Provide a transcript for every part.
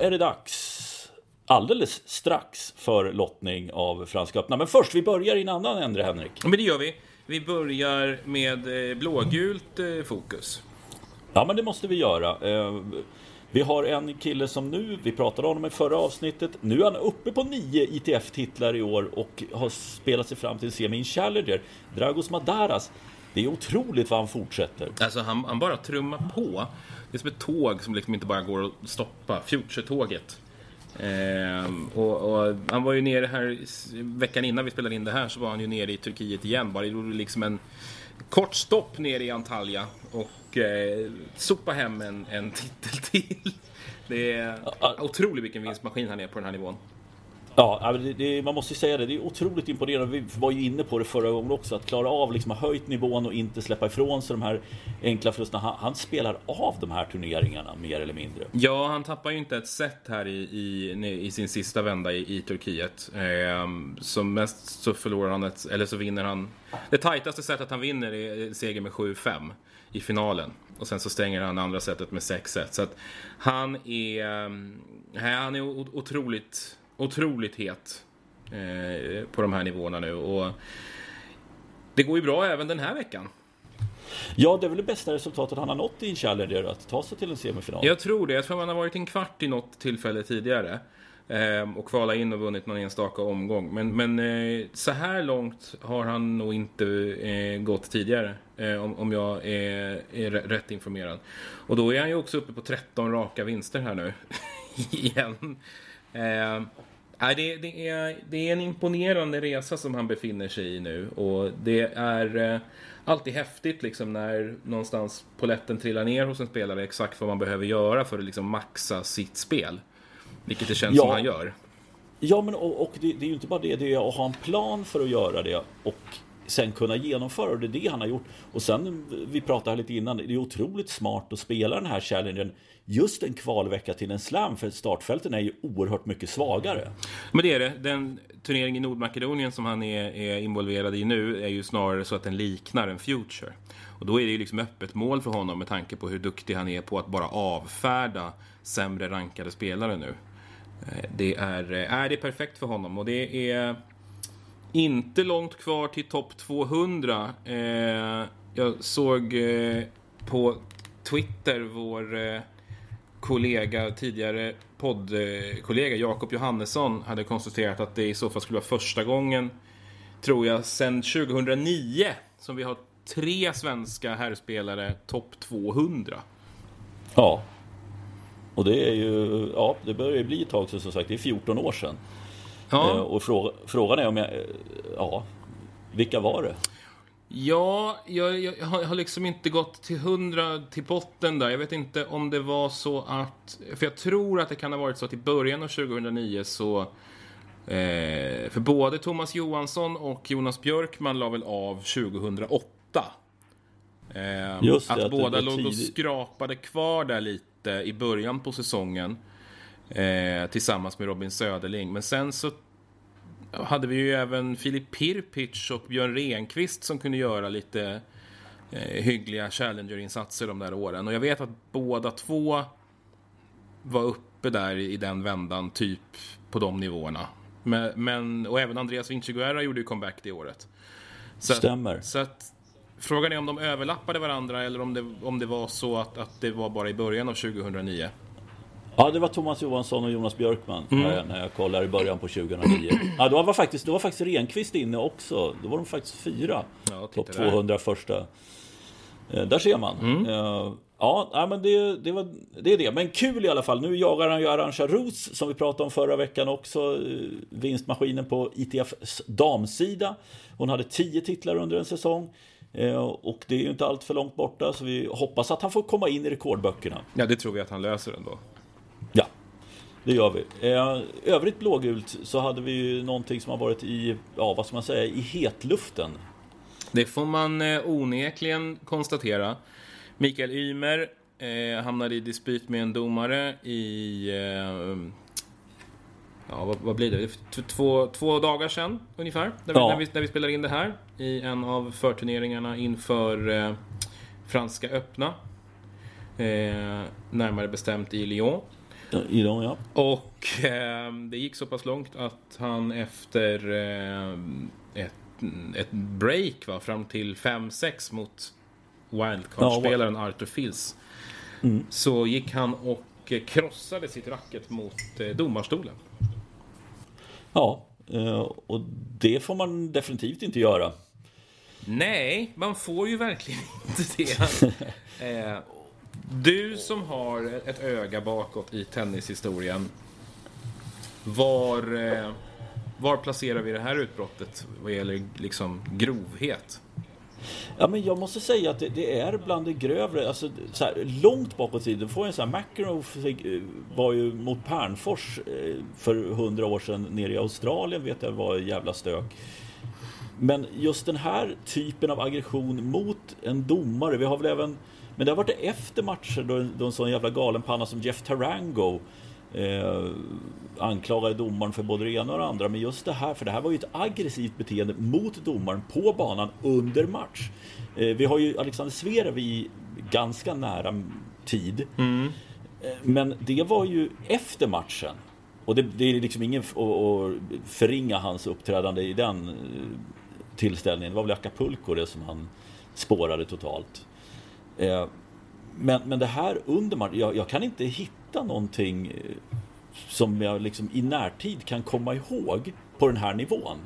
Är det dags alldeles strax för lottning av Franska öppna. Men först, vi börjar i en annan ände, Henrik. Men det gör vi. Vi börjar med eh, blågult eh, fokus. Ja, men det måste vi göra. Eh, vi har en kille som nu, vi pratade om honom i förra avsnittet, nu är han uppe på nio ITF-titlar i år och har spelat sig fram till en semi Challenger. Dragos Madaras. Det är otroligt vad han fortsätter. Alltså han, han bara trummar på. Det är som ett tåg som liksom inte bara går att stoppa. Future-tåget. Ehm, och, och, han var ju nere här veckan innan vi spelade in det här så var han ju nere i Turkiet igen. Bara gjorde liksom en kort stopp nere i Antalya och eh, sopa hem en, en titel till. Det är otroligt vilken vinstmaskin han är på den här nivån. Ja, det, det, man måste säga det. Det är otroligt imponerande. Vi var ju inne på det förra gången också. Att klara av liksom, ha höjt nivån och inte släppa ifrån sig de här enkla förlusterna. Han, han, spelar av de här turneringarna mer eller mindre. Ja, han tappar ju inte ett set här i, i, i sin sista vända i, i Turkiet. Ehm, som mest så förlorar han ett, eller så vinner han. Det tajtaste setet han vinner är seger med 7-5 i finalen. Och sen så stänger han andra setet med 6-1. Så att han är, ehm, han är otroligt otroligt het eh, på de här nivåerna nu. Och det går ju bra även den här veckan. Ja, det är väl det bästa resultatet han har nått i en Challenger, att ta sig till en semifinal. Jag tror det. Jag tror han har varit en kvart i något tillfälle tidigare. Eh, och kvala in och vunnit någon enstaka omgång. Men, men eh, så här långt har han nog inte eh, gått tidigare. Om, om jag är, är rätt informerad. Och då är han ju också uppe på 13 raka vinster här nu. Igen. Nej, det, det, är, det är en imponerande resa som han befinner sig i nu och det är eh, alltid häftigt liksom när någonstans poletten trillar ner hos en spelare exakt vad man behöver göra för att liksom maxa sitt spel. Vilket det känns ja. som han gör. Ja, men och, och det, det, är ju inte bara det, det är att ha en plan för att göra det och sen kunna genomföra och Det är det han har gjort. Och sen, vi pratade här lite innan, det är otroligt smart att spela den här challengen just en kvalvecka till en slam för startfälten är ju oerhört mycket svagare. Men det är det. Den turnering i Nordmakedonien som han är, är involverad i nu är ju snarare så att den liknar en Future. Och då är det ju liksom öppet mål för honom med tanke på hur duktig han är på att bara avfärda sämre rankade spelare nu. Eh, det är, eh, är det perfekt för honom och det är inte långt kvar till topp 200. Eh, jag såg eh, på Twitter vår eh, kollega, tidigare poddkollega Jakob Johannesson hade konstaterat att det i så fall skulle vara första gången, tror jag, sedan 2009 som vi har tre svenska herrspelare topp 200. Ja. Och det är ju, ja, det börjar ju bli ett tag sedan som sagt, det är 14 år sedan. Ja. Eh, och fråga, frågan är om jag, ja, vilka var det? Ja, jag, jag, har liksom inte gått till hundra till botten där. Jag vet inte om det var så att... För jag tror att det kan ha varit så att i början av 2009 så... Eh, för både Thomas Johansson och Jonas Björkman la väl av 2008. Eh, Just det, att, att båda låg och skrapade kvar där lite i början på säsongen. Eh, tillsammans med Robin Söderling. Men sen så hade vi ju även Filip Pirpic och Björn Renqvist som kunde göra lite eh, hyggliga Challenger-insatser de där åren. Och jag vet att båda två var uppe där i den vändan, typ på de nivåerna. Men, men och även Andreas Vinciguerra gjorde ju comeback det året. Så Stämmer. Att, så att, frågan är om de överlappade varandra eller om det, om det var så att, att det var bara i början av 2009. Ja, det var Thomas Johansson och Jonas Björkman mm. när, jag, när jag kollade i början på 2009. Ja, då var faktiskt, då var faktiskt Renqvist inne också. Då var de faktiskt fyra. Ja, Topp 200 första. Eh, där ser man. Mm. Eh, ja, men det, det, var, det är det. Men kul i alla fall. Nu jagar han ju Arantxa Roos som vi pratade om förra veckan också. Eh, vinstmaskinen på ITFs damsida. Hon hade tio titlar under en säsong. Och det är ju inte allt för långt borta så vi hoppas att han får komma in i rekordböckerna. Ja, det tror vi att han löser ändå. Ja, det gör vi. Eh, övrigt blågult så hade vi ju någonting som har varit i, ja vad ska man säga, i hetluften. Det får man eh, onekligen konstatera. Mikael Ymer eh, hamnade i dispyt med en domare i... Eh, ja, vad, vad, blir det? Två, två dagar sedan ungefär, när vi, ja. när, vi, när vi spelar in det här. I en av förturneringarna inför eh, Franska öppna. Eh, närmare bestämt i Lyon. Idag, ja. Och eh, det gick så pass långt att han efter eh, ett, ett break va, fram till 5-6 mot wildcard-spelaren ja, Arthur Fils. Mm. Så gick han och krossade sitt racket mot eh, domarstolen. Ja, eh, och det får man definitivt inte göra. Nej, man får ju verkligen inte det. Du som har ett öga bakåt i tennishistorien. Var, eh, var placerar vi det här utbrottet vad gäller liksom grovhet? Ja, men jag måste säga att det, det är bland det grövre. Alltså, så här, långt bakåt i tiden får en sån här McEnroe eh, var ju mot Pernfors eh, för hundra år sedan nere i Australien vet jag var jävla stök. Men just den här typen av aggression mot en domare. Vi har väl även men det har varit efter matcher då, då en sån jävla galenpanna som Jeff Tarango eh, anklagade domaren för både det ena och det andra. Men just det här, för det här var ju ett aggressivt beteende mot domaren på banan under match. Eh, vi har ju Alexander Zverev i ganska nära tid. Mm. Eh, men det var ju efter matchen. Och det, det är liksom ingen att förringa hans uppträdande i den eh, tillställningen. Det var väl Acapulco det som han spårade totalt. Eh, men, men det här under matchen, jag, jag kan inte hitta någonting eh, som jag liksom i närtid kan komma ihåg på den här nivån.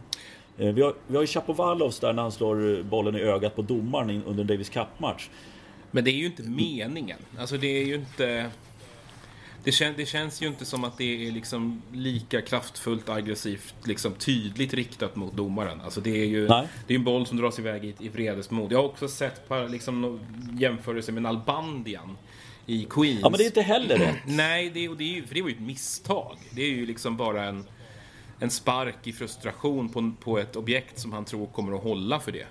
Eh, vi har, vi har ju Chapovalovs där när han slår bollen i ögat på domaren under en Davis Cup-match. Men det är ju inte meningen. Alltså det är ju inte... Det, kän, det känns ju inte som att det är liksom lika kraftfullt, aggressivt, liksom tydligt riktat mot domaren. Alltså det är ju Nej. det är en boll som dras iväg i, i vredesmod. Jag har också sett par, liksom, jämförelse med Nalbandian i Queens. Ja, men det är inte heller rätt. Nej, det, och det är, för det var ju ett misstag. Det är ju liksom bara en, en spark i frustration på, på ett objekt som han tror kommer att hålla för det.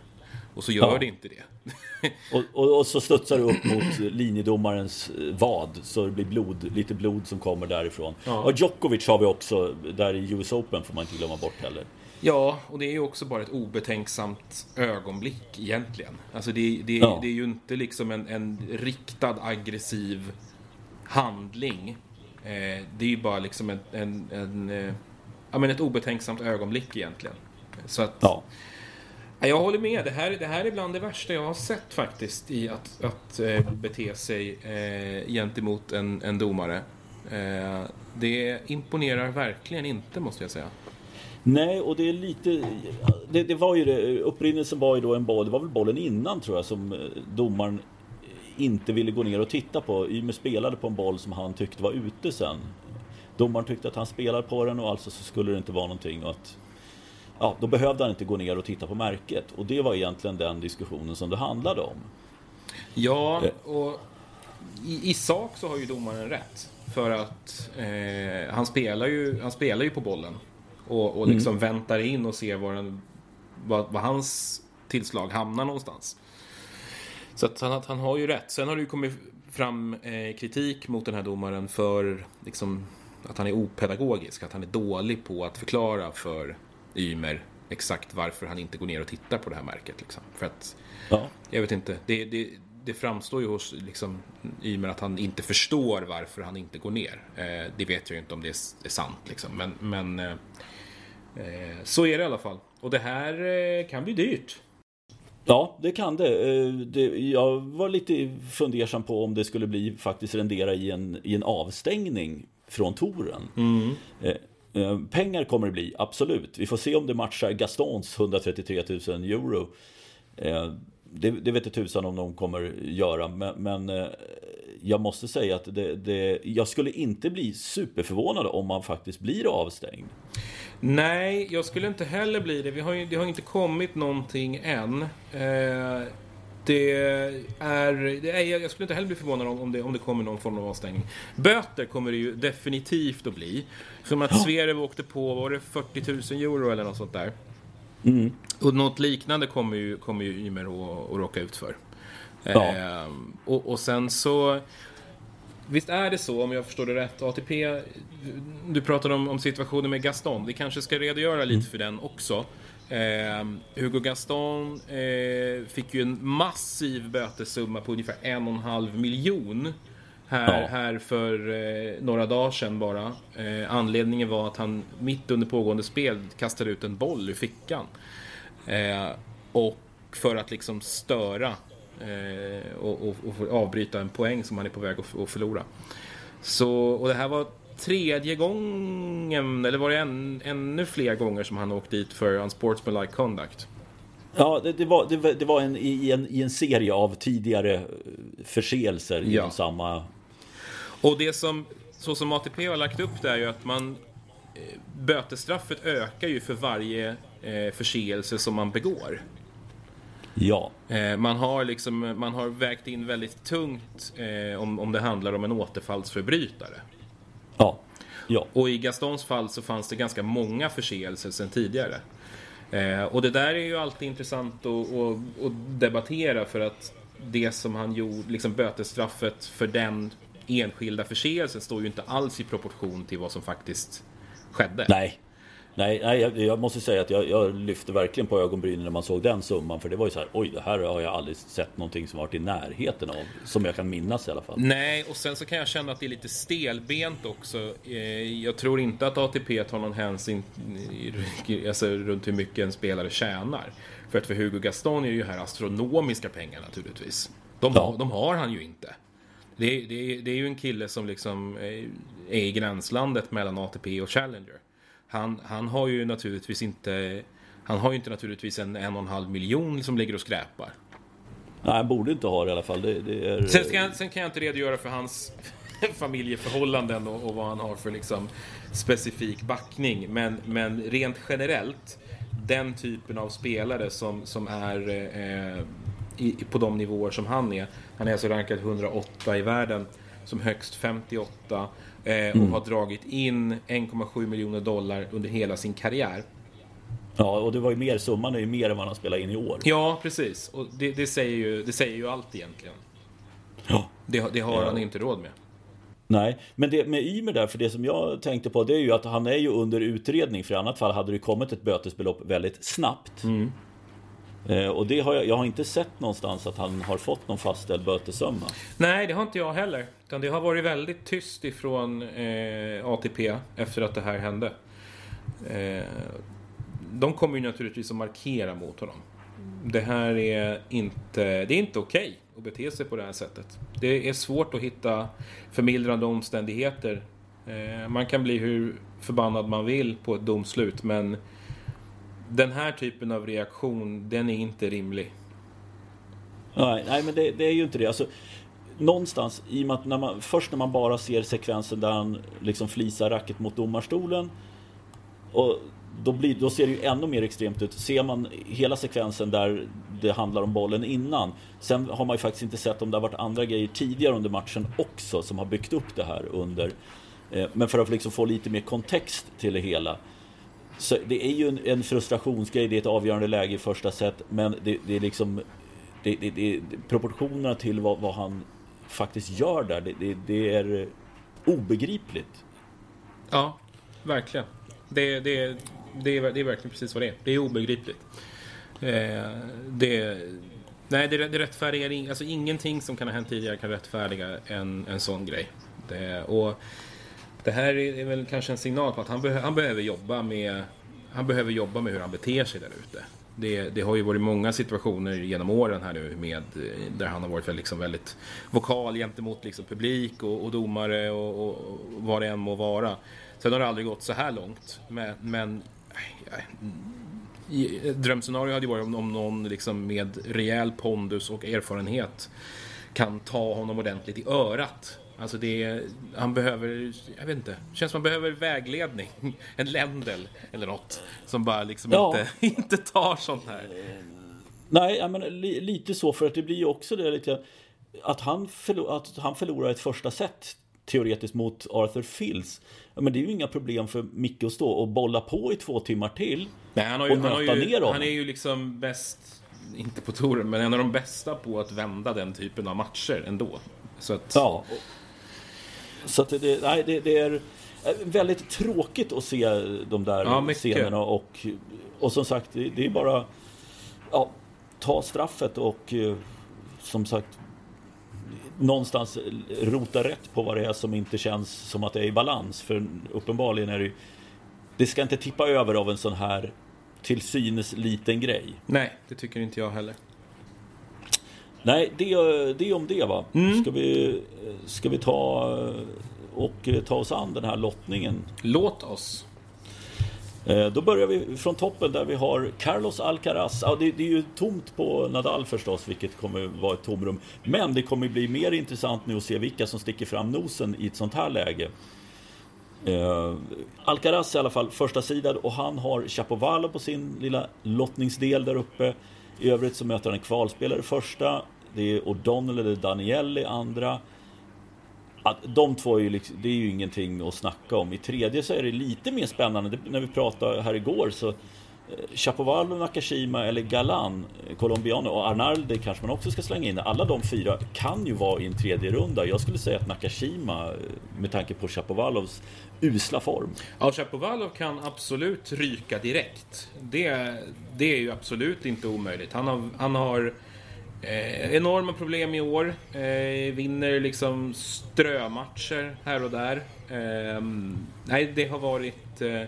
Och så gör ja. det inte det. och, och, och, så studsar du upp mot linjedomarens eh, vad, så det blir blod, lite blod som kommer därifrån. Ja. Och Djokovic har vi också, där i US Open får man inte glömma bort heller. Ja, och det är ju också bara ett obetänksamt ögonblick egentligen. Alltså det, det, ja. det är ju inte liksom en, en riktad aggressiv handling. Eh, det är ju bara liksom en, en, en eh, ja, men ett obetänksamt ögonblick egentligen. Så att... Ja. Jag håller med. Det här, det här är bland det värsta jag har sett faktiskt i att, att eh, bete sig eh, gentemot en, en domare. Eh, det imponerar verkligen inte, måste jag säga. Nej, och det är lite... Det, det var ju det, upprinnelsen var ju då en boll, det var väl bollen innan tror jag, som eh, domaren inte ville gå ner och titta på. Ymer spelade på en boll som han tyckte var ute sen. Domaren tyckte att han spelade på den och alltså så skulle det inte vara någonting och att ja, då behövde han inte gå ner och titta på märket. Och det var egentligen den diskussionen som det handlade om. Ja, eh. och i, i sak så har ju domaren rätt. För att eh, han, spelar ju, han spelar ju på bollen. Och, och liksom mm. väntar in och ser var, den, var, var hans tillslag hamnar någonstans. Så att han, han har ju rätt. Sen har det ju kommit fram eh, kritik mot den här domaren för liksom, att han är opedagogisk. Att han är dålig på att förklara för Ymer exakt varför han inte går ner och tittar på det här märket. Liksom. För att, ja. jag vet inte, det, det, det framstår ju hos liksom, Ymer att han inte förstår varför han inte går ner. Eh, det vet jag ju inte om det är, är sant, liksom. men, men eh, eh, så är det i alla fall. Och det här eh, kan bli dyrt. Ja, det kan det. Eh, det. Jag var lite fundersam på om det skulle bli faktiskt rendera i en, i en avstängning från touren. Mm. Eh, pengar kommer det bli, absolut. Vi får se om det matchar Gastons 133 000 euro. Eh, det, det vet jag tusan om de kommer göra, men, men eh, jag måste säga att det, det, jag skulle inte bli superförvånad om man faktiskt blir avstängd. Nej, jag skulle inte heller bli det. Vi har ju, det har inte kommit någonting än. Eh, det är, det är, jag skulle inte heller bli förvånad om det, om det kommer någon form av avstängning. Böter kommer det ju definitivt att bli. Som att Zverev åkte på, var det 40 000 euro eller något sånt där? Mm. Och något liknande kommer ju, kommer ju Ymer att, råka ut för. Ja. Eh, och, och sen så... Visst är det så, om jag förstår det rätt, ATP... Du pratade om, om situationen med Gaston. Vi kanske ska redogöra lite mm. för den också. Eh, Hugo Gaston eh, fick ju en massiv bötessumma på ungefär en och en halv miljon här, ja. här för eh, några dagar sedan bara. Eh, anledningen var att han mitt under pågående spel kastade ut en boll ur fickan. Eh, och för att liksom störa eh, och, och, och avbryta en poäng som han är på väg att, att förlora. Så, och det här var tredje gången, eller var det en, ännu fler gånger som han åkte dit för unsportsmanlike conduct? Ja, det, det, var, det, det var en, i, en, i en serie av tidigare förseelser ja. inom samma... Och det som, så som ATP har lagt upp det är ju att man eh, Bötesstraffet ökar ju för varje eh, förseelse som man begår. Ja. Eh, man, har liksom, man har vägt in väldigt tungt eh, om, om det handlar om en återfallsförbrytare. Ja. ja. Och i Gastons fall så fanns det ganska många förseelser sedan tidigare. Eh, och det där är ju alltid intressant att, att, att, debattera för att det som han gjorde, liksom bötesstraffet för den enskilda förseelsen står ju inte alls i proportion till vad som faktiskt skedde. Nej, Nej, nej jag, jag, måste säga att jag, jag lyfte verkligen på ögonbrynen när man såg den summan. För det var ju så här, oj, det här har jag aldrig sett någonting som varit i närheten av. Som jag kan minnas i alla fall. Nej, och sen så kan jag känna att det är lite stelbent också. Eh, jag tror inte att ATP tar någon hänsyn alltså, runt hur mycket en spelare tjänar. För att för Hugo Gaston är ju här astronomiska pengar naturligtvis. De, ja. de har han ju inte. Det, det, det är ju en kille som liksom är i gränslandet mellan ATP och Challenger. Han, han har ju naturligtvis inte Han har ju inte naturligtvis en en och en halv miljon som ligger och skräpar. Nej, han borde inte ha det i alla fall. Det, det är... sen, kan, sen kan jag inte redogöra för hans familjeförhållanden och, och, vad han har för liksom specifik backning. Men, men rent generellt, den typen av spelare som, som är eh, i, på de nivåer som han är. Han är alltså rankad 108 i världen, som högst 58 Eh, och mm. har dragit in 1,7 miljoner dollar under hela sin karriär. Ja, och det var ju mer, summan är ju mer än vad han spelat in i år. Ja, precis. Och det, det, säger, ju, det säger ju allt egentligen. Ja. Det, det har ja. han inte råd med. Nej, men det med Ymer där, för det som jag tänkte på det är ju att han är ju under utredning. För i annat fall hade det kommit ett bötesbelopp väldigt snabbt. Mm. Eh, och det har jag, jag har inte sett någonstans att han har fått någon fastställd bötessumma. Nej, det har inte jag heller. Utan det har varit väldigt tyst ifrån eh, ATP efter att det här hände. Eh, de kommer ju naturligtvis att markera mot honom. Det här är inte, det är inte okej okay att bete sig på det här sättet. Det är svårt att hitta förmildrande omständigheter. Eh, man kan bli hur förbannad man vill på ett domslut men den här typen av reaktion, den är inte rimlig. Nej, nej men det, det är ju inte det. Alltså, någonstans, i och med att när man, först när man bara ser sekvensen där han liksom flisar racket mot domarstolen och då, blir, då ser det ju ännu mer extremt ut. Ser man hela sekvensen där det handlar om bollen innan. Sen har man ju faktiskt inte sett om det har varit andra grejer tidigare under matchen också som har byggt upp det här under. Eh, men för att liksom få lite mer kontext till det hela. Så det är ju en, en frustrationsgrej, det är ett avgörande läge i första set. Men det, det är liksom det, det, det, proportionerna till vad, vad, han faktiskt gör där, det, det, är obegripligt. Ja, verkligen. Det, det, det, är, det är verkligen precis vad det är. Det är obegripligt. Eh, det, nej, det, det rättfärdigar alltså ingenting som kan ha hänt tidigare kan rättfärdiga en, en sån grej. Det, och det här är väl kanske en signal på att han, be han behöver jobba med han behöver jobba med hur han beter sig där ute. Det, det, har ju varit många situationer genom åren här nu med, där han har varit väldigt, liksom väldigt vokal gentemot liksom publik och, och domare och, och, vad det än må vara. Sen har det aldrig gått så här långt. Men, men äh, äh, drömscenario hade ju varit om, om någon liksom med rejäl pondus och erfarenhet kan ta honom ordentligt i örat Alltså det, han behöver, jag vet inte, känns som han behöver vägledning. En ländel eller något. Som bara liksom ja. inte, inte tar sånt här. Nej, men li, lite så för att det blir ju också det lite att han, förlor, att han förlorar ett första set teoretiskt mot Arthur Fils. Men det är ju inga problem för Micke att stå och bolla på i två timmar till. Nej, han har ju, och nöta han har ju, ner honom. Han är ju liksom bäst, inte på touren, men en av de bästa på att vända den typen av matcher ändå. Så att... Ja. Så att det, nej, det, det, är väldigt tråkigt att se de där ja, scenerna och, och som sagt, det, det är bara ja, ta straffet och som sagt någonstans rota rätt på vad det är som inte känns som att det är i balans. För uppenbarligen är det ju... Det ska inte tippa över av en sån här till synes liten grej. Nej, det tycker inte jag heller. Nej, det, det är om det va. Mm. Ska, vi, ska vi ta och ta oss an den här lottningen? Låt oss. Eh, då börjar vi från toppen där vi har Carlos Alcaraz. Ja, det, det, är ju tomt på Nadal förstås, vilket kommer vara ett tomrum. Men det kommer bli mer intressant nu att se vilka som sticker fram nosen i ett sånt här läge. Eh, Alcaraz i alla fall första sidan och han har Chapovalov på sin lilla lottningsdel där uppe. I övrigt så möter han en kvalspelare första. Det är O'Donnell eller i andra. Att de två är ju, liksom, det är ju ingenting att snacka om. I tredje så är det lite mer spännande. Det, när vi pratade här igår så eh, Chapovalov, Nakashima eller Galan, eh, Colombiano och Arnaldi kanske man också ska slänga in. Alla de fyra kan ju vara i en tredje runda. Jag skulle säga att Nakashima, eh, med tanke på Chapovalovs usla form. Ja, Chapovalov kan absolut ryka direkt. Det, det är ju absolut inte omöjligt. Han har, han har Eh, enorma problem i år. Eh, vinner liksom strömatcher här och där. Eh, nej, det har varit eh,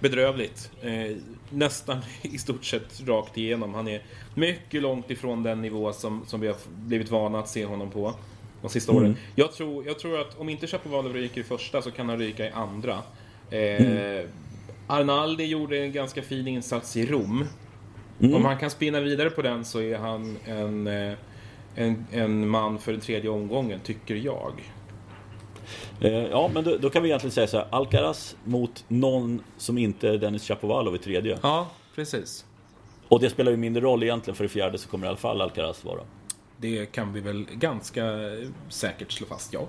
bedrövligt. Eh, nästan i stort sett rakt igenom. Han är mycket långt ifrån den nivå som, som vi har blivit vana att se honom på de sista mm. åren. Jag tror, jag tror att om inte Chapovalov ryker i första så kan han ryka i andra. Eh, mm. Arnaldi gjorde en ganska fin insats i Rom. Mm. Om han kan spinna vidare på den så är han en, eh, en, en man för den tredje omgången, tycker jag. Eh, ja, men då, då, kan vi egentligen säga så här. Alcaraz mot någon som inte är Dennis Chapovalov i tredje. Ja, precis. Och det spelar ju mindre roll egentligen, för i fjärde så kommer i alla fall Alcaraz vara. Det kan vi väl ganska säkert slå fast, ja.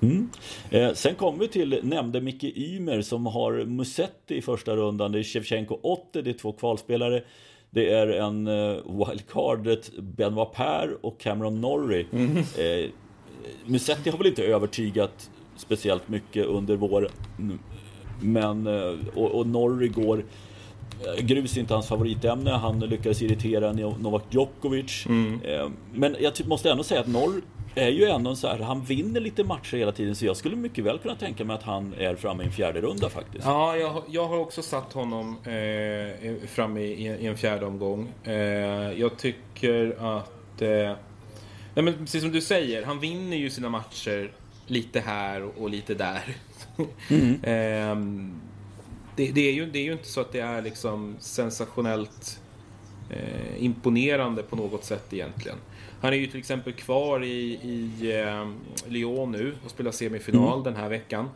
Mm. Eh, sen kommer vi till nämnde Micke Ymer som har Musetti i första rundan. Det är Shevchenko 80, det är två kvalspelare. Det är en uh, wildcardet Benoit Per och Cameron Norrie. Mm. Eh, Musetti har väl inte övertygat speciellt mycket under vår Men, eh, och, och Norrie går eh, Grus är inte hans favoritämne. Han lyckades irritera Novak Djokovic. Mm. Eh, men jag måste ändå säga att Norr är ju ändå så här, han vinner lite matcher hela tiden så jag skulle mycket väl kunna tänka mig att han är framme i en fjärde runda faktiskt. Ja, jag, jag har också satt honom eh, framme i, i, en fjärde omgång. Eh, jag tycker att... Eh, nej men precis som du säger, han vinner ju sina matcher lite här och lite där. Mm. eh, det, det, är ju, det är ju inte så att det är liksom sensationellt eh, imponerande på något sätt egentligen. Han är ju till exempel kvar i, i eh, Lyon nu och spelar semifinal mm. den här veckan.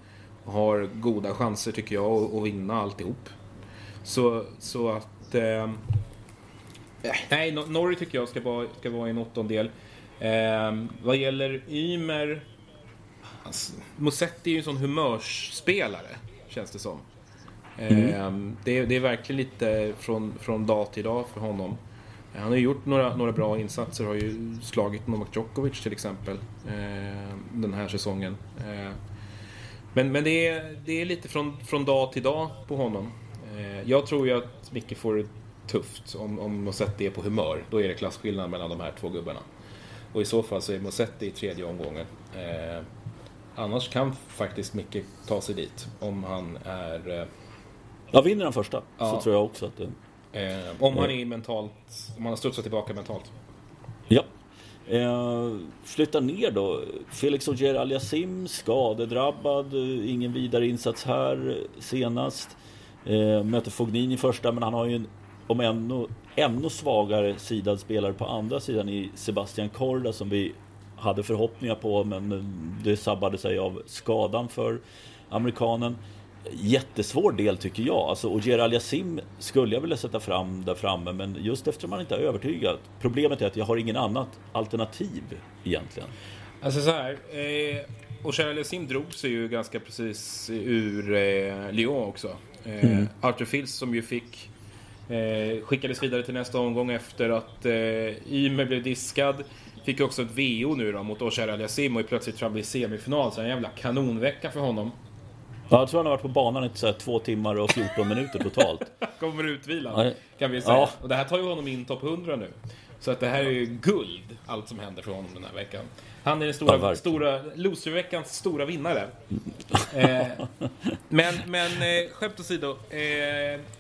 Och har goda chanser tycker jag att, att vinna alltihop. Så, så att... Eh, nej, Norrie tycker jag ska vara, ska vara i en åttondel. Eh, vad gäller Ymer... Alltså, Mosetti är ju en sån humörsspelare, känns det som. Mm. Eh, det, det, är verkligen lite från, från dag till dag för honom. Han har ju gjort några, några bra insatser, har ju slagit Novak Djokovic till exempel eh, den här säsongen. Eh, men men det, är, det är lite från, från dag till dag på honom. Eh, jag tror ju att Micke får det tufft om, om Mosetti är på humör. Då är det klasskillnad mellan de här två gubbarna. Och i så fall så är Mosetti i tredje omgången. Eh, annars kan faktiskt Micke ta sig dit om han är... Eh, ja, vinner han första ja. så tror jag också att det... Eh, om han är mentalt, om han har studsat tillbaka mentalt. Ja. Eh, flyttar ner då. Felix Ogier Aliasim skadedrabbad. Eh, ingen vidare insats här senast. Eh, möter Fognini första, men han har ju en, om ännu, ännu svagare sidad spelare på andra sidan i Sebastian Korda som vi hade förhoppningar på, men det sabbade sig av skadan för amerikanen jättesvår del tycker jag. Alltså, och Gerald Yassim skulle jag vilja sätta fram där framme, men just eftersom man inte är övertygad. Problemet är att jag har ingen annat alternativ egentligen. Alltså så här. Eh, och Gerald Yassim drog sig ju ganska precis ur eh, Lyon också. Eh, mm. Arthur Fils som ju fick eh, skickades vidare till nästa omgång efter att eh, Ymer blev diskad. Fick också ett VO nu då mot Oshar Aliasim och är plötsligt framme i semifinal. Så en jävla kanonvecka för honom. Ja, jag tror han har varit på banan i så två timmar och 14 minuter totalt. Kommer utvilad, kan vi säga. Ja. Och det här tar ju honom in topp 100 nu. Så att det här är ju guld, allt som händer för honom den här veckan. Han är den stora, ja, stora loserveckans stora vinnare. eh, men men eh, skämt åsido. Eh,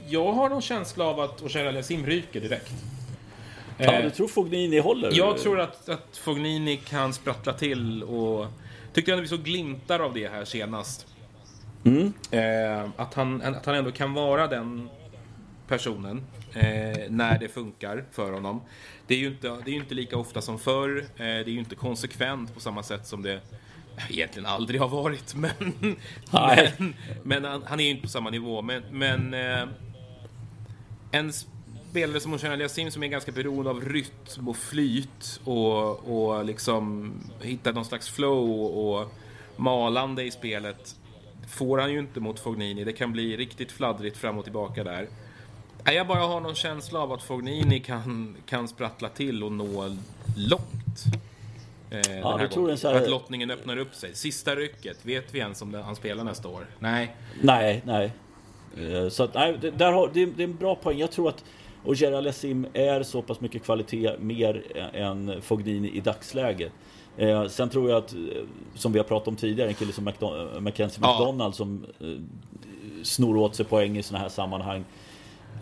jag har någon känsla av att Oshara Aliasim ryker direkt. Ja, du eh, tror Fognini håller? Jag tror att, att Fognini kan sprattla till och... Tyckte att vi såg glimtar av det här senast. Mm. Eh, att, han, att han ändå kan vara den personen eh, när det funkar för honom. Det är ju inte, det är inte lika ofta som förr. Eh, det är ju inte konsekvent på samma sätt som det egentligen aldrig har varit. Men, men, men han, han, är ju inte på samma nivå. Men, men eh, en spelare som Ocean Aliasim som är ganska beroende av rytm och flyt och, och liksom hitta någon slags flow och malande i spelet får han ju inte mot Fognini. Det kan bli riktigt fladdrigt fram och tillbaka där. Jag bara har någon känsla av att Fognini kan, kan sprattla till och nå långt. Eh, ja, den tror så här... Att lottningen öppnar upp sig. Sista rycket, vet vi ens om han spelar nästa år? Nej. Nej, nej. Eh, så att, nej, det, där har, det, det är en bra poäng. Jag tror att och Gerald Lassim är så pass mycket kvalitet mer än Fognini i dagsläget. Eh, sen tror jag att, eh, som vi har pratat om tidigare, en kille som McDon Mackenzie ja. McDonald som eh, snor åt sig poäng i sådana här sammanhang.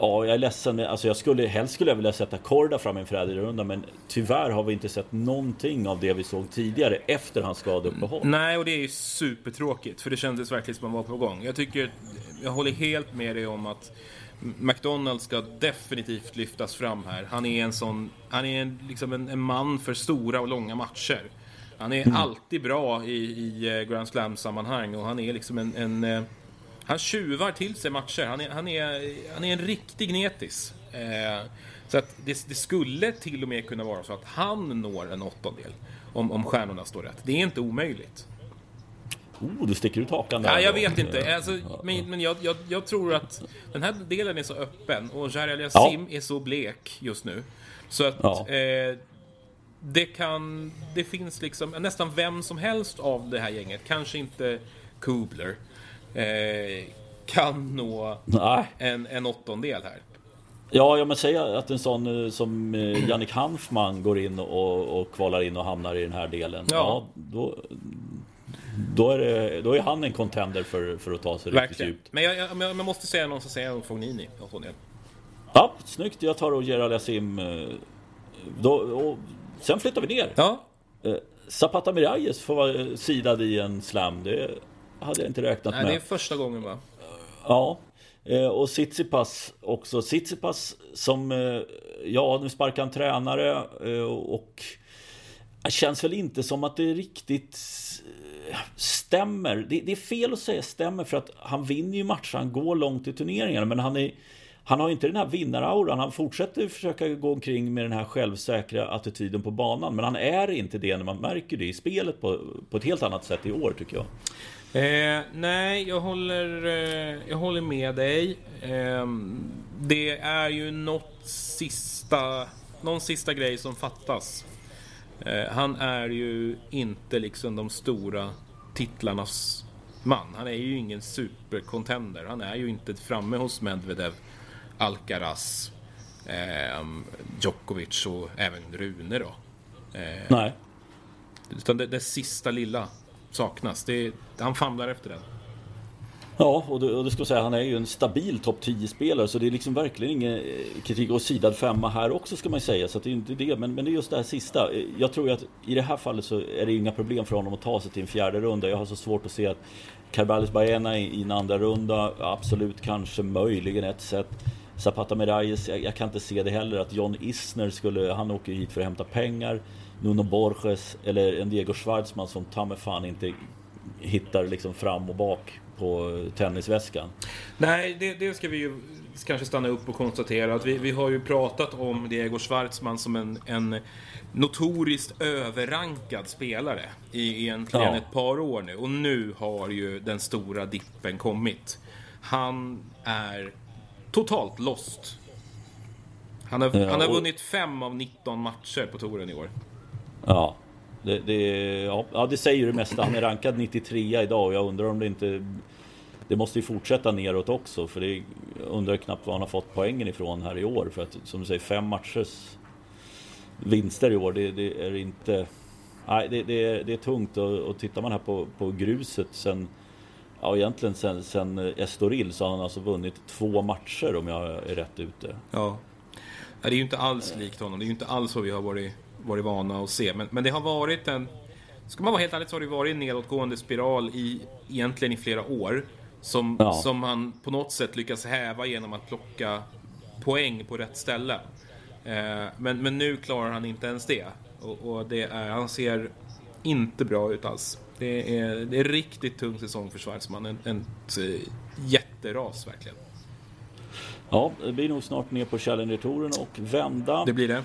Ja, jag är ledsen. Alltså jag skulle, helst skulle jag vilja sätta Korda fram i en Friday-runda men tyvärr har vi inte sett någonting av det vi såg tidigare efter hans skadeuppehåll. Nej, och det är ju supertråkigt för det kändes verkligen som att man var på gång. Jag tycker, jag håller helt med dig om att McDonald ska definitivt lyftas fram här. Han är en sån, han är en, liksom en, en man för stora och långa matcher. Han är mm. alltid bra i, i eh, Grand Slam-sammanhang och han är liksom en, en eh, han tjuvar till sig matcher. Han är, han är, han är en riktig gnetis. Eh, så att det, det, skulle till och med kunna vara så att han når en åttondel. Om, om stjärnorna står rätt. Det är inte omöjligt. Oh, du sticker ut hakan där. Ja, jag vet inte. Alltså, men men jag, jag, jag, tror att den här delen är så öppen och Jari Aliasim ja. är så blek just nu. Så att ja. eh, det kan... Det finns liksom nästan vem som helst av det här gänget, kanske inte Kubler, eh, kan nå en, en åttondel här. Ja, jag men säga att en sån eh, som eh, Jannik Hanfman går in och, och kvalar in och hamnar i den här delen. Ja, ja då, då är, det, då är han en contender för, för att ta sig Verkligen. riktigt djupt. Men jag, jag, jag måste säga någon som säger Fognini. Ja, snyggt. Jag tar och Gerald Yassim. Eh, då, sen flyttar vi ner. Ja. Eh, Zapata Miralles får vara sidad i en slam. Det hade jag inte räknat Nej, med. Det är första gången va? Ja. Eh, och Tsitsipas också. Tsitsipas som, ja nu sparkar han tränare och det känns väl inte som att det riktigt stämmer. Det, det, är fel att säga stämmer för att han vinner ju matcher, han går långt i turneringarna men han är han har inte den här vinnarauran. Han fortsätter försöka gå omkring med den här självsäkra attityden på banan. Men han är inte det när man märker det i spelet på, på ett helt annat sätt i år tycker jag. Eh, nej, jag håller, eh, jag håller med dig. Eh, det är ju något sista, någon sista grej som fattas Eh, han är ju inte liksom de stora titlarnas man. Han är ju ingen supercontender. Han är ju inte framme hos Medvedev, Alcaraz, eh, Djokovic och även Rune då. Eh, Nej. Utan det, det sista lilla saknas. Det, han famlar efter den. Ja, och det, och det ska säga, han är ju en stabil topp 10-spelare så det är liksom verkligen ingen eh, kritik. Och sidad femma här också ska man säga, så det är inte det. Men, men det är just det här sista. Jag tror ju att i det här fallet så är det inga problem för honom att ta sig till en fjärde runda. Jag har så svårt att se att Carvalhos Baena i, i en andra runda, absolut kanske möjligen ett sätt. Zapata Miralles, jag, jag, kan inte se det heller. Att John Isner skulle, han åker hit för att hämta pengar. Nuno Borges eller en Diego Schwartzman som ta fan inte hittar liksom fram och bak på tennisväskan. Nej, det, det, ska vi ju kanske stanna upp och konstatera. Att vi, vi har ju pratat om Diego Schwartzman som en, en notoriskt överrankad spelare i egentligen ja. ett par år nu. Och nu har ju den stora dippen kommit. Han är totalt lost. Han har, ja, han har vunnit fem av 19 matcher på touren i år. Ja, det, det, ja, det säger det mesta. Han är rankad 93 idag och jag undrar om det inte... Det måste ju fortsätta neråt också för det jag undrar knappt var han har fått poängen ifrån här i år. För att som du säger, fem matchers vinster i år. Det, det är inte... Nej, det, det, är, det är tungt och, och tittar man här på, på gruset sen... Ja, egentligen sen, sen Estoril så har han alltså vunnit två matcher om jag är rätt ute. Ja. Det är ju inte alls likt honom. Det är ju inte alls vad vi har varit, varit vana att se. Men, men det har varit en... Ska man vara helt ärlig så har det varit en nedåtgående spiral i, egentligen i flera år. Som, ja. som han på något sätt lyckas häva genom att plocka poäng på rätt ställe. Eh, men, men nu klarar han inte ens det. Och, och det är, han ser inte bra ut alls. Det är, det är riktigt tung säsong för Schwarzman. En, en, en jätteras verkligen. Ja, det blir nog snart ner på Challenger-touren och vända. Det blir det.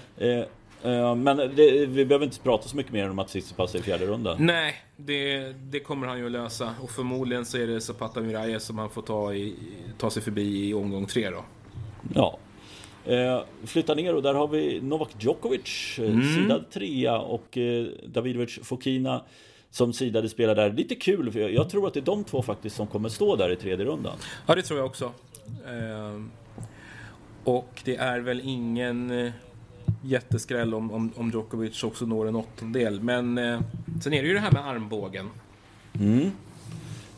Eh, eh, men det, vi behöver inte prata så mycket mer om att Tsitsipas är i fjärde rundan. Nej, det, det, kommer han ju att lösa. Och förmodligen så är det Zapata Miralles som han får ta, i, ta sig förbi i omgång tre då. Ja. Eh, flyttar ner och där har vi Novak Djokovic, eh, mm. sidad trea och eh, Davidovic Fokina som sidade spelar där. Lite kul, för jag, jag, tror att det är de två faktiskt som kommer stå där i tredje rundan. Ja, det tror jag också. Eh, och det är väl ingen eh, jätteskräll om, om, om Djokovic också når en åttondel. Men eh, sen är det ju det här med armbågen. Mm.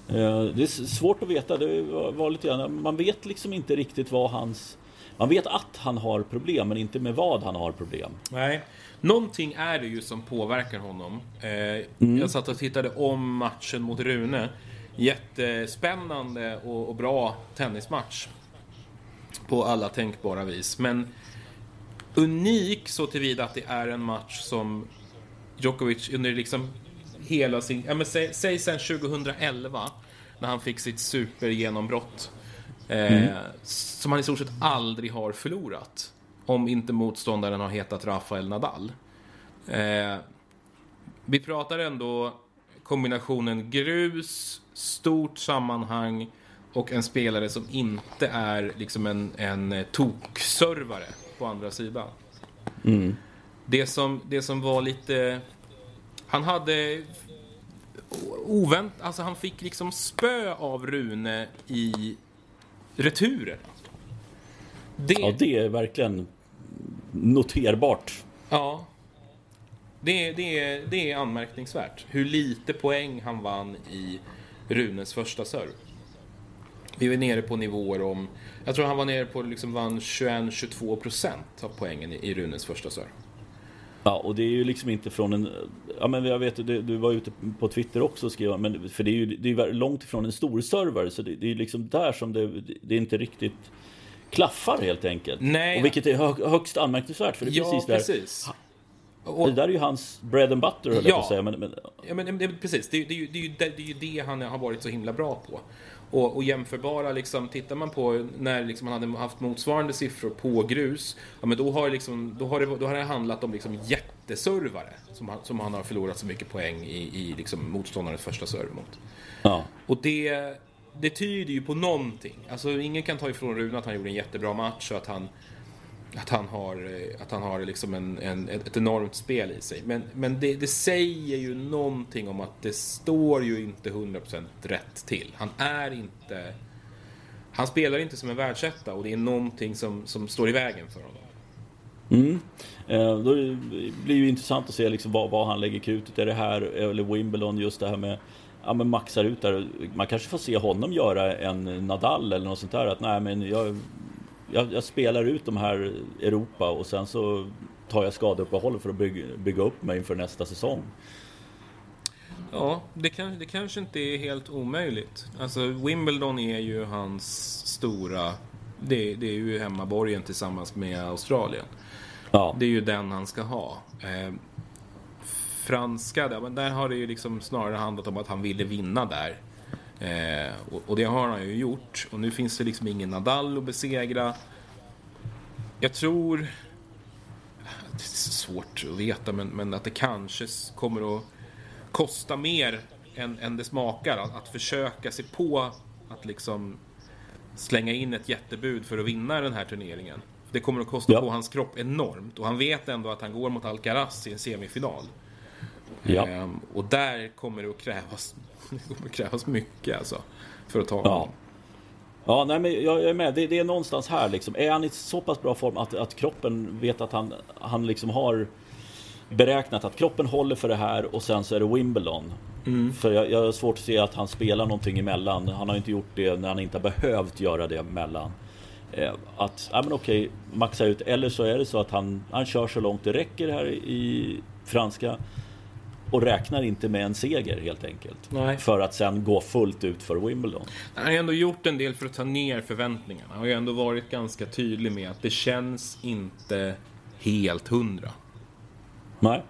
Eh, det är svårt att veta. Det var lite grann, man vet liksom inte riktigt vad hans... Man vet att han har problem, men inte med vad han har problem. Nej. Någonting är det ju som påverkar honom. Eh, mm. Jag satt och tittade om matchen mot Rune. Jättespännande och, och bra tennismatch på alla tänkbara vis. Men unik så tillvida att det är en match som Djokovic under liksom hela sin... Ja, men säg, säg sen 2011 när han fick sitt supergenombrott. Eh, mm. Som han i stort sett aldrig har förlorat. Om inte motståndaren har hetat Rafael Nadal. Eh, vi pratar ändå kombinationen grus, stort sammanhang och en spelare som inte är liksom en, en tokservare på andra sidan. Mm. Det, som, det som var lite... Han hade ovänt, alltså han fick liksom spö av Rune i returen. Det... Ja, det är verkligen noterbart. Ja. Det, det, det är anmärkningsvärt hur lite poäng han vann i Runes första serve. Vi var nere på nivåer om... Jag tror han var nere på liksom vann 21-22 procent av poängen i, i Runes första serve. Ja, och det är ju liksom inte från en... Ja, men jag vet, du, du var ute på Twitter också och skrev, men för det är ju det är långt ifrån en stor server, så det, det är liksom där som det, det är inte riktigt klaffar helt enkelt. Nej. Och vilket är hö, högst anmärkningsvärt, för det är ja, precis där... Precis. Och, det där är ju hans bread and butter, höll ja, jag på att säga. Men, men... Ja, men, det, precis. Det, det, det, det, är ju, det, är ju det han har varit så himla bra på. Och, och jämförbara, liksom, tittar man på när liksom, han hade haft motsvarande siffror på grus, ja, men då, har liksom, då, har det, då har det handlat om liksom, jätteservare som han, som han har förlorat så mycket poäng i, i liksom, motståndarens första serve mot. Ja. Och det, det tyder ju på någonting. Alltså, ingen kan ta ifrån Rune att han gjorde en jättebra match och att han att han har, eh, att han har liksom en, en, ett enormt spel i sig. Men, men det, det, säger ju någonting om att det står ju inte 100% rätt till. Han är inte... Han spelar inte som en världsetta och det är någonting som, som står i vägen för honom. Mm. Eh, då blir det ju intressant att se liksom vad, vad han lägger krutet. Är det här eller Wimbledon just det här med ja, men maxar ut där. Man kanske får se honom göra en Nadal eller något sånt där. Att nej, men jag jag, jag, spelar ut de här Europa och sen så tar jag skadeuppehåll för att bygga, bygga upp mig inför nästa säsong. Ja, det, kan, det kanske inte är helt omöjligt. Alltså Wimbledon är ju hans stora... Det, det är ju hemmaborgen tillsammans med Australien. Ja. Det är ju den han ska ha. Eh, franska, där, men där har det ju liksom snarare handlat om att han ville vinna där. Eh, och, och, det har han ju gjort. Och nu finns det liksom ingen Nadal att besegra. Jag tror... Det är svårt att veta, men, men att det kanske kommer att kosta mer än, än det smakar. Att, att försöka sig på att liksom slänga in ett jättebud för att vinna den här turneringen. Det kommer att kosta ja. på hans kropp enormt. Och han vet ändå att han går mot Alcaraz i en semifinal. Ja. Ehm, och där kommer det att krävas det kommer krävas mycket alltså. För att ta honom. Ja, nej, men jag är med. Det, det, är någonstans här liksom. Är han i så pass bra form att, att kroppen vet att han, han liksom har beräknat att kroppen håller för det här och sen så är det Wimbledon. Mm. För jag, jag har svårt att se att han spelar någonting emellan. Han har inte gjort det när han inte har behövt göra det emellan. Eh, att, ja men okej, maxa ut. Eller så är det så att han, han kör så långt det räcker här i franska. Och räknar inte med en seger helt enkelt. Nej. För att sen gå fullt ut för Wimbledon. Han har ändå gjort en del för att ta ner förväntningarna. Han har ju ändå varit ganska tydlig med att det känns inte helt hundra. Nej.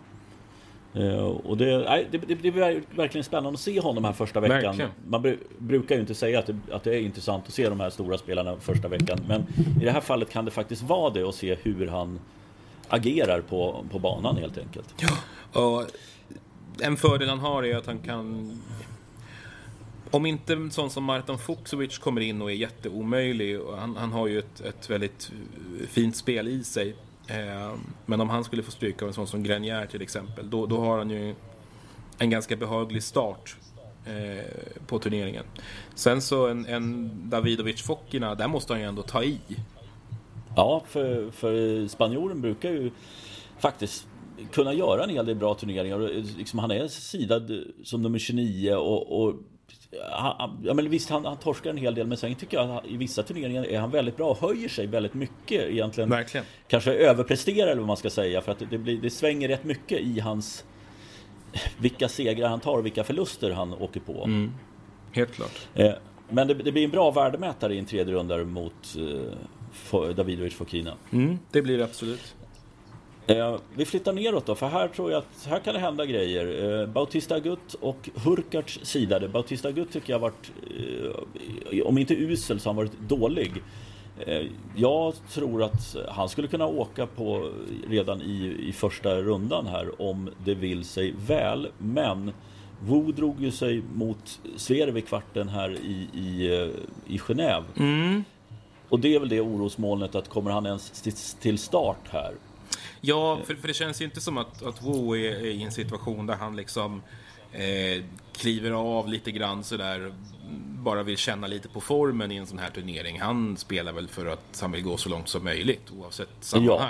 Uh, och det, nej, det, det, det är verkligen spännande att se honom här första veckan. Verkligen. Man br brukar ju inte säga att det, att det är intressant att se de här stora spelarna första veckan. Men i det här fallet kan det faktiskt vara det och se hur han agerar på, på banan helt enkelt. Ja, och en fördel han har är att han kan... Om inte en sån som Martin Fuksovic kommer in och är jätteomöjlig, han, han har ju ett, ett väldigt fint spel i sig. Eh, men om han skulle få stryka av en sån som Grenier till exempel, då, då har han ju en ganska behaglig start eh, på turneringen. Sen så en, en Davidovic Fokina, där måste han ju ändå ta i. Ja, för, för spanjoren brukar ju faktiskt kunna göra en hel del bra turneringar. Liksom, han är sidad som nummer 29 och, och han, ja, men visst, han, han torskar en hel del, men sen tycker jag att i vissa turneringar är han väldigt bra och höjer sig väldigt mycket egentligen. Verkligen. Kanske överpresterar eller vad man ska säga, för att det, blir, det svänger rätt mycket i hans vilka segrar han tar och vilka förluster han åker på. Mm. Helt klart. Eh, men det, det, blir en bra värdemätare i en tredje runda mot eh, Davidovic Fokina. Mm, det blir det absolut. Eh, vi flyttar neråt då, för här tror jag att här kan det hända grejer. Eh, Bautista Gutt och Hurkarts sidade. Bautista Gutt tycker jag har varit, eh, om inte usel så har han varit dålig. Eh, jag tror att han skulle kunna åka på redan i, i första rundan här om det vill sig väl. Men Wu drog ju sig mot i kvarten här i, i, eh, i Genève. Mm. Och det är väl det orosmolnet att kommer han ens till start här Ja, för, för det känns ju inte som att, att Wu är, är i en situation där han liksom eh, kliver av lite grann sådär, bara vill känna lite på formen i en sån här turnering. Han spelar väl för att han vill gå så långt som möjligt oavsett sammanhang. Ja.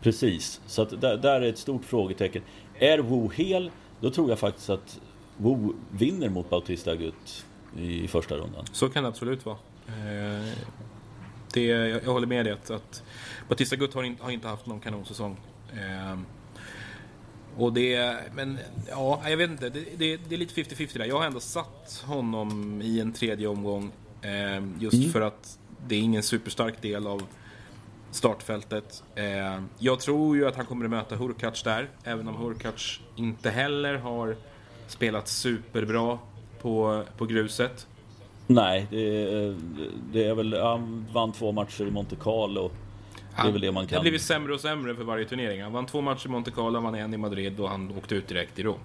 Precis, så att där, där är ett stort frågetecken. Är Wu hel, då tror jag faktiskt att Wu vinner mot Bautista Agut i första rundan. Så kan det absolut vara. Eh, det, jag, jag håller med dig att, att Batista Gutt har, in, har, inte haft någon kanonsäsong. Eh, och det, men ja, jag vet inte. Det, det, det är lite 50-50 där. Jag har ändå satt honom i en tredje omgång. Eh, just mm. för att det är ingen superstark del av startfältet. Eh, jag tror ju att han kommer att möta Hurkacz där. Även om Hurkacz inte heller har spelat superbra på, på gruset. Nej, det, det är väl... Han vann två matcher i Monte Carlo. Det är väl det man kan... Det har blivit sämre och sämre för varje turnering. Han vann två matcher i Monte Carlo, han vann en i Madrid och han åkte ut direkt i Rom.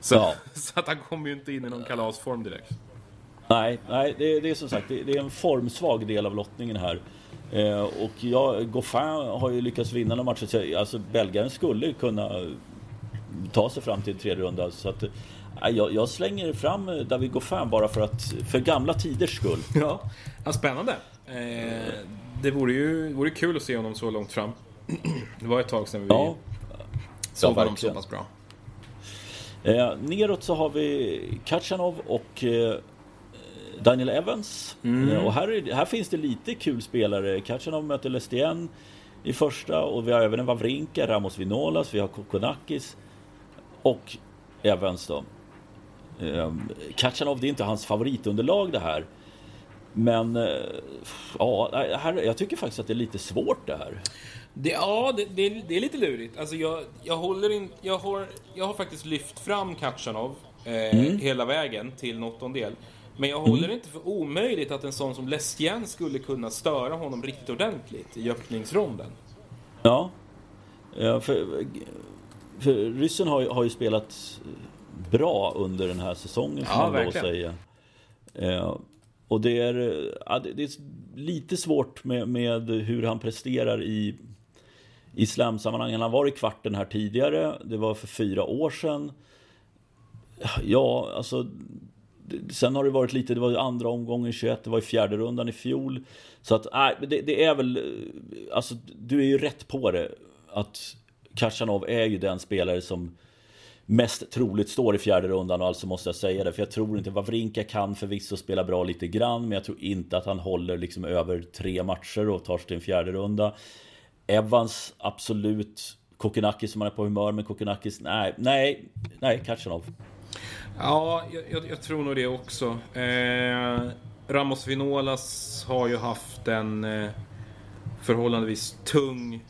Så, ja. så att han kommer ju inte in i någon kalasform direkt. Nej, nej det, det är som sagt det, det, är en formsvag del av lottningen här. Eh, och ja, Goffin har ju lyckats vinna några matcher. Alltså belgaren skulle kunna ta sig fram till en tredje runda. Så att, jag, jag, slänger fram David Goffin bara för att för gamla tiders skull. Ja, ja spännande. Eh, det vore ju vore kul att se honom så långt fram. Det var ett tag sedan vi ja. såg honom så pass bra. Eh, neråt så har vi Kachanov och eh, Daniel Evans. Mm. Eh, och här, här finns det lite kul spelare. Kachanov möter Lestien i första och vi har även en Wawrinka, Ramos Vinolas, vi har Kokonakis och Evans då. Eh, Kachanov, det är inte hans favoritunderlag det här. Men eh, ja, här, jag tycker faktiskt att det är lite svårt det här. Det, ja, det, det, är, det är lite lurigt. Alltså jag, jag, håller in, jag, har, jag har faktiskt lyft fram Kachanov eh, mm. hela vägen till en åttondel. Men jag håller mm. inte för omöjligt att en sån som Lestien skulle kunna störa honom riktigt ordentligt i öppningsronden. Ja, ja för, för ryssen har, har ju spelat bra under den här säsongen får ja, man verkligen. säga. Eh, och det är, ja, det är lite svårt med, med hur han presterar i, i slamsammanhang. Han varit i kvarten här tidigare. Det var för fyra år sedan. Ja, alltså sen har det varit lite, det var andra omgången 21, det var i fjärde rundan i fjol. Så att, nej, det, det är väl, alltså du är ju rätt på det. Att Kachanov är ju den spelare som mest troligt står i fjärde rundan och alltså måste jag säga det. För jag tror inte, Wawrinka kan förvisso spela bra lite grann, men jag tror inte att han håller liksom över tre matcher och tar sig till en fjärde runda. Evans, absolut. Kokenakis som han är på humör med Kokenakis, nej, nej, nej, Kachanov. Ja, jag, jag, tror nog det också. Eh, Ramos Vinolas har ju haft en eh, förhållandevis tung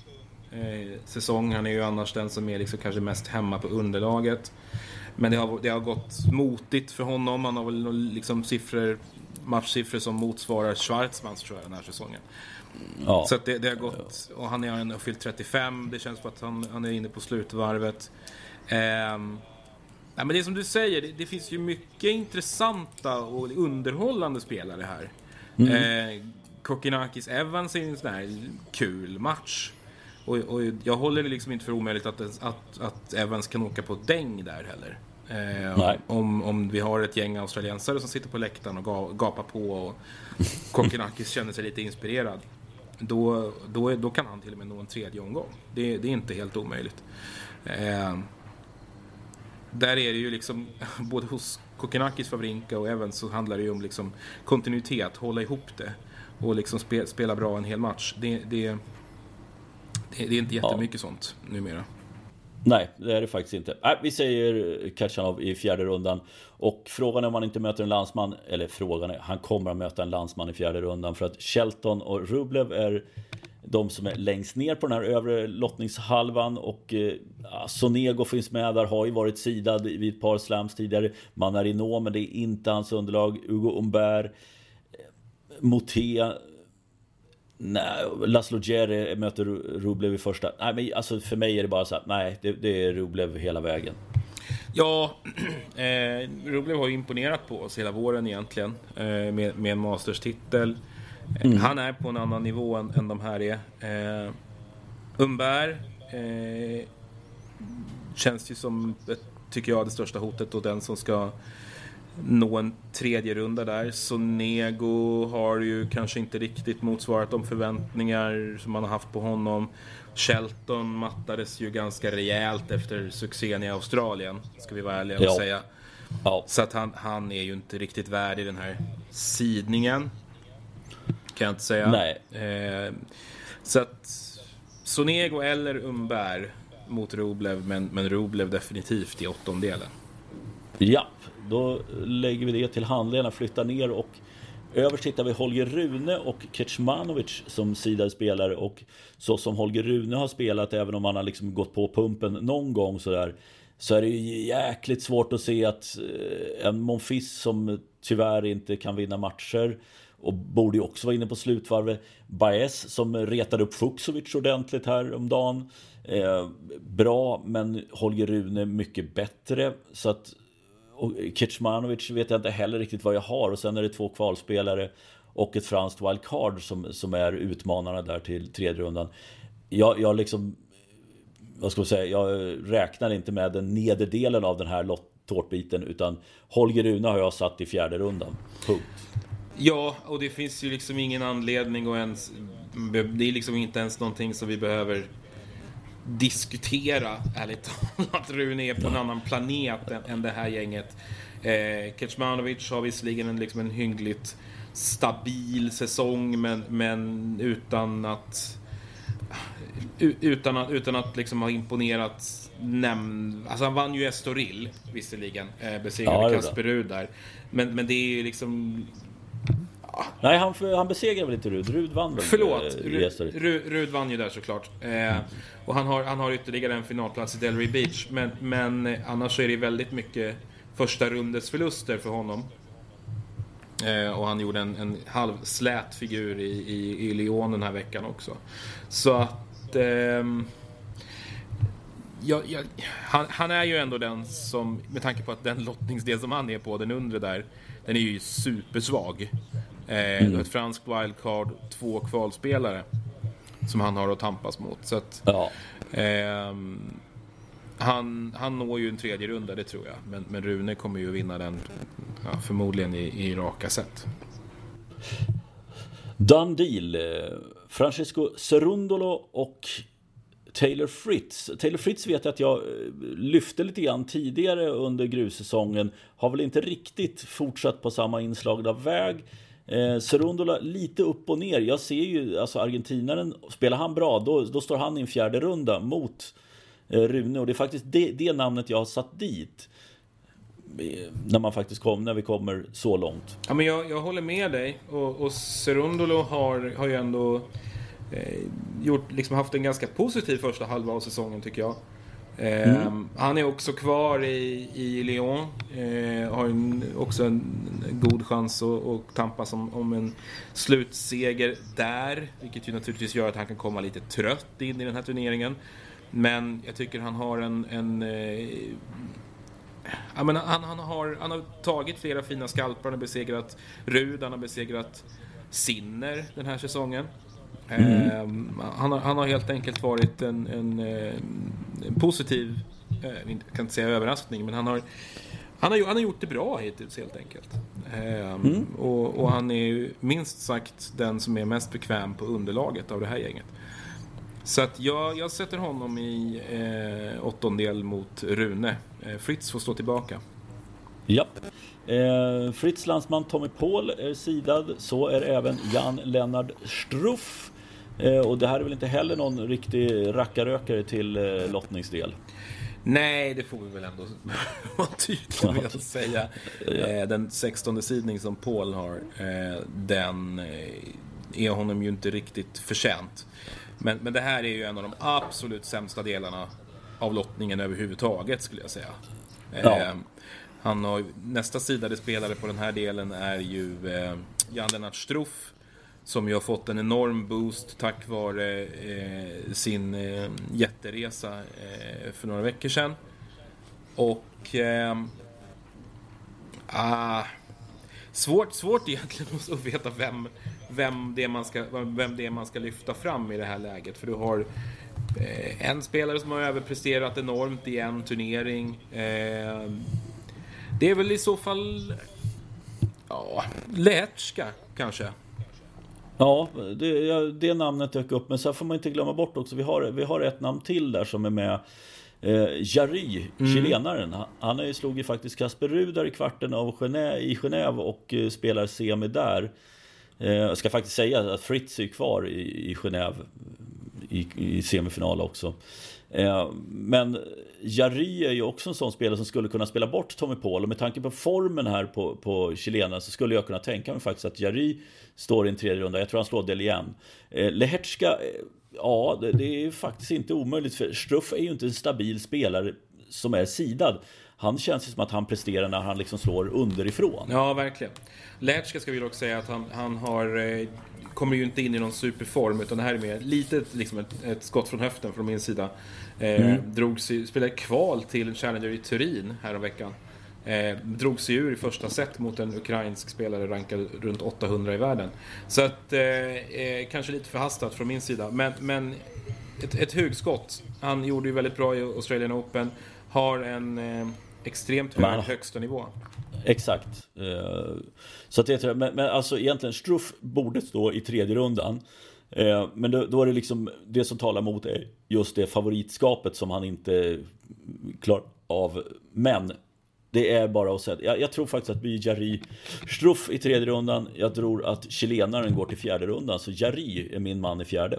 eh, säsong. Han är ju annars den som är liksom kanske mest hemma på underlaget. Men det har, det har gått motigt för honom. Han har väl liksom siffror, matchsiffror som motsvarar Schwarzmans tror jag den här säsongen. Ja. Så det, det, har gått, och han har fyllt 35. Det känns som att han, han är inne på slutvarvet. Eh, Nej, men det är som du säger, det, det, finns ju mycket intressanta och underhållande spelare här. Mm. Eh, Kokinakis Evans är en sån här kul match. Och, och, jag håller det liksom inte för omöjligt att, att, att Evans kan åka på däng där heller. Eh, om, om vi har ett gäng australiensare som sitter på läktaren och gapar på och Kokinakis känner sig lite inspirerad. Då, då, då kan han till och med nå en tredje omgång. Det, det är inte helt omöjligt. Eh, där är det ju liksom, både hos Kokenakis, Favrinka och Evans så handlar det ju om liksom kontinuitet, hålla ihop det och liksom spe, spela bra en hel match. Det, det, det, det är inte jättemycket ja. sånt numera. Nej, det är det faktiskt inte. Äh, vi säger Kachanov i fjärde rundan. Och frågan är om han inte möter en landsman, eller frågan är, han kommer att möta en landsman i fjärde rundan. För att Shelton och Rublev är de som är längst ner på den här övre lottningshalvan och eh, Sonego finns med där, har ju varit sidad vid ett par slams tidigare. Manarino, men det är inte hans underlag. Hugo Umbert, eh, Moté, Nej, Laszlo Djere möter Rublev i första. Nej, men alltså för mig är det bara så här, nej, det, det är Rublev hela vägen. Ja, eh, Rublev har ju imponerat på oss hela våren egentligen eh, med, med en Masters-titel. Mm. Han är på en annan nivå än, än de här är. Eh, Umberg eh, känns ju som, tycker jag, det största hotet och den som ska nå en tredje runda där. Sonego har ju kanske inte riktigt motsvarat de förväntningar som man har haft på honom. Shelton mattades ju ganska rejält efter succén i Australien, ska vi vara ärliga och ja. säga. Ja. Så att han, han är ju inte riktigt värd den här sidningen kan jag inte säga. Nej. Eh, så att Sonego eller Umberg mot Rublev, men, men Rublev definitivt i åttondelen. Ja, då lägger vi det till handlingarna, flyttar ner och Överst hittar vi Holger Rune och Kecmanovic som sidade spelare och så som Holger Rune har spelat, även om han har liksom gått på pumpen någon gång sådär, så är det ju jäkligt svårt att se att eh, en Monfils som tyvärr inte kan vinna matcher och borde ju också vara inne på slutvarvet. Baez som retade upp Fuksovic ordentligt här om dagen. Eh, bra, men Holger Rune mycket bättre. Så att och Kecmanovic vet jag inte heller riktigt vad jag har. Och sen är det två kvalspelare och ett franskt wildcard som, som är utmanarna där till tredje rundan. Jag, jag liksom... Vad ska man säga? Jag räknar inte med den nederdelen av den här tårtbiten utan Holger Rune har jag satt i fjärde rundan. Punkt. Ja, och det finns ju liksom ingen anledning att ens... Det är liksom inte ens någonting som vi behöver diskutera, ärligt talat. Rune är på en annan planet än, än det här gänget. Eh, Kecmanovic har visserligen en, liksom en hyggligt stabil säsong, men, men utan att... Utan att, utan att liksom ha imponerat nämnd... Alltså han vann ju Estoril, visserligen. Eh, besegrade ja, Kasper Rud där. Men, men det är ju liksom Nej, han, han besegrade väl inte Rud? Rud vann väl? Förlåt, eh, Rud, Rud, Rud vann ju där såklart. Eh, och han har, han har ytterligare en finalplats i Delray Beach. Men, men eh, annars så är det väldigt mycket första rundes förluster för honom. Eh, och han gjorde en, en halvslät figur i, i, i Lyon den här veckan också. Så att... Ehm, Ja, ja, han, han, är ju ändå den som, med tanke på att den lottningsdel som han är på, den undre där, den är ju supersvag. Eh, mm. Ett franskt wildcard, två kvalspelare som han har att tampas mot. Så att, ja. eh, han, han når ju en tredje runda, det tror jag. Men, men Rune kommer ju vinna den ja, förmodligen i, i raka sätt. Done deal. Francesco Cerundolo och Taylor Fritz. Taylor Fritz vet jag att jag eh, lyfte lite grann tidigare under grussäsongen. Har väl inte riktigt fortsatt på samma inslagna väg. Eh, Cerundola lite upp och ner. Jag ser ju, alltså argentinaren, spelar han bra då, då står han i en fjärde runda mot eh, Rune. Och det är faktiskt det, det namnet jag har satt dit. Eh, när man faktiskt kom, när vi kommer så långt. Ja, men jag, jag håller med dig. Och, och Cerundolo har, har ju ändå eh, gjort, liksom haft en ganska positiv första halva av säsongen tycker jag. Eh. Han är också kvar i, i Lyon. Eh, har en, också en god chans att, att tampas om, om en slutseger där. Vilket ju naturligtvis gör att han kan komma lite trött in i den här turneringen. Men jag tycker han har en... en eh, jag menar, han, han, har, han har tagit flera fina skalpar. Han har besegrat Rud, han har besegrat Sinner den här säsongen. Mm. Han, har, han, har, helt enkelt varit en, en, en positiv, eh, jag kan inte säga överraskning, men han har, han har, han har gjort det bra hittills helt enkelt. Mm. Och, och, han är ju minst sagt den som är mest bekväm på underlaget av det här gänget. Så att jag, jag sätter honom i eh, åttondel mot Rune. Eh, Fritz får stå tillbaka. Japp. Eh, Fritz landsman Tommy Paul är sidad. Så är även Jan Lennart Struff. Eh, och det här är väl inte heller någon riktig rackarökare till eh, lottningsdel? Nej, det får vi väl ändå vara tydliga med att säga. Eh, den 16 sidning som Paul har, eh, den eh, är honom ju inte riktigt förtjänt. Men, men det här är ju en av de absolut sämsta delarna av lottningen överhuvudtaget skulle jag säga. Ja. Han har, nästa sidade spelare på den här delen är ju eh, Jan Lennart Struff som ju har fått en enorm boost tack vare eh, sin eh, jätteresa eh, för några veckor sedan. Och... Eh, ah, svårt, svårt egentligen att veta vem, vem, det man ska, vem det är man ska lyfta fram i det här läget. För du har eh, en spelare som har överpresterat enormt i en turnering. Eh, det är väl i så fall... Ja, Lehetska kanske. Ja, det, det namnet dök upp. Men sen får man inte glömma bort också, vi har, vi har ett namn till där som är med. Eh, Jary, mm. chilenaren. Han är, slog ju faktiskt Kasper Rudar i kvarten av Genève, i Genève och eh, spelar semi där. Eh, jag ska faktiskt säga att Fritz är kvar i, i Genève i, i semifinal också. Eh, men Jari är ju också en sån spelare som skulle kunna spela bort Tommy Paul och med tanke på formen här på, på chilena så skulle jag kunna tänka mig faktiskt att Jari står i en tredje runda. Jag tror han slår del igen. Eh, Lehetska, eh, ja det, det är faktiskt inte omöjligt för Struff är ju inte en stabil spelare som är sidad. Han känns ju som att han presterar när han liksom slår underifrån. Ja, verkligen. Lehetska ska vi dock säga att han, han har kommer ju inte in i någon superform utan det här är mer litet liksom ett, ett skott från höften från min sida. Eh, mm. drogs, spelade kval till Challenger i Turin häromveckan. Eh, drog sig ur i första set mot en ukrainsk spelare rankad runt 800 i världen. Så att, eh, eh, kanske lite förhastat från min sida. Men, men ett, ett hugskott. Han gjorde ju väldigt bra i Australian Open. Har en eh, extremt hög högsta nivå. Exakt. Eh, så att det, men, men alltså egentligen Struff borde stå i tredje rundan. Eh, men då, då, är det liksom det som talar mot är just det favoritskapet som han inte klarar av. Men det är bara att säga, jag, jag tror faktiskt att vi Jari Struff i tredje rundan. Jag tror att chilenaren går till fjärde rundan. Så Jari är min man i fjärde.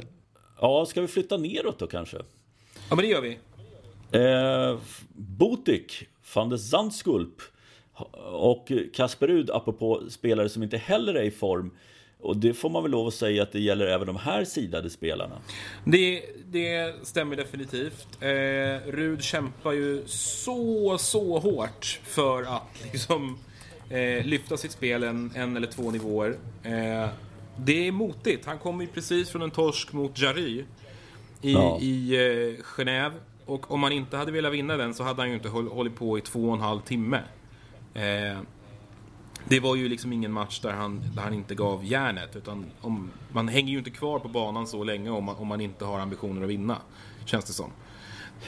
Ja, ska vi flytta neråt då kanske? Ja, men det gör vi. Eh, Botik, van de Zandskulp och Kasper Rud, apropå spelare som inte heller är i form. Och det får man väl lov att säga att det gäller även de här sidade spelarna. Det, det stämmer definitivt. Eh, Rud kämpar ju så, så hårt för att liksom eh, lyfta sitt spel en, en eller två nivåer. Eh, det är motigt. Han kommer ju precis från en torsk mot Jary i, ja. i eh, Genève. Och om han inte hade velat vinna den så hade han ju inte hållit på i två och en halv timme. Eh, det var ju liksom ingen match där han, där han inte gav järnet. Utan om, man hänger ju inte kvar på banan så länge om man, om man inte har ambitioner att vinna. Känns det som.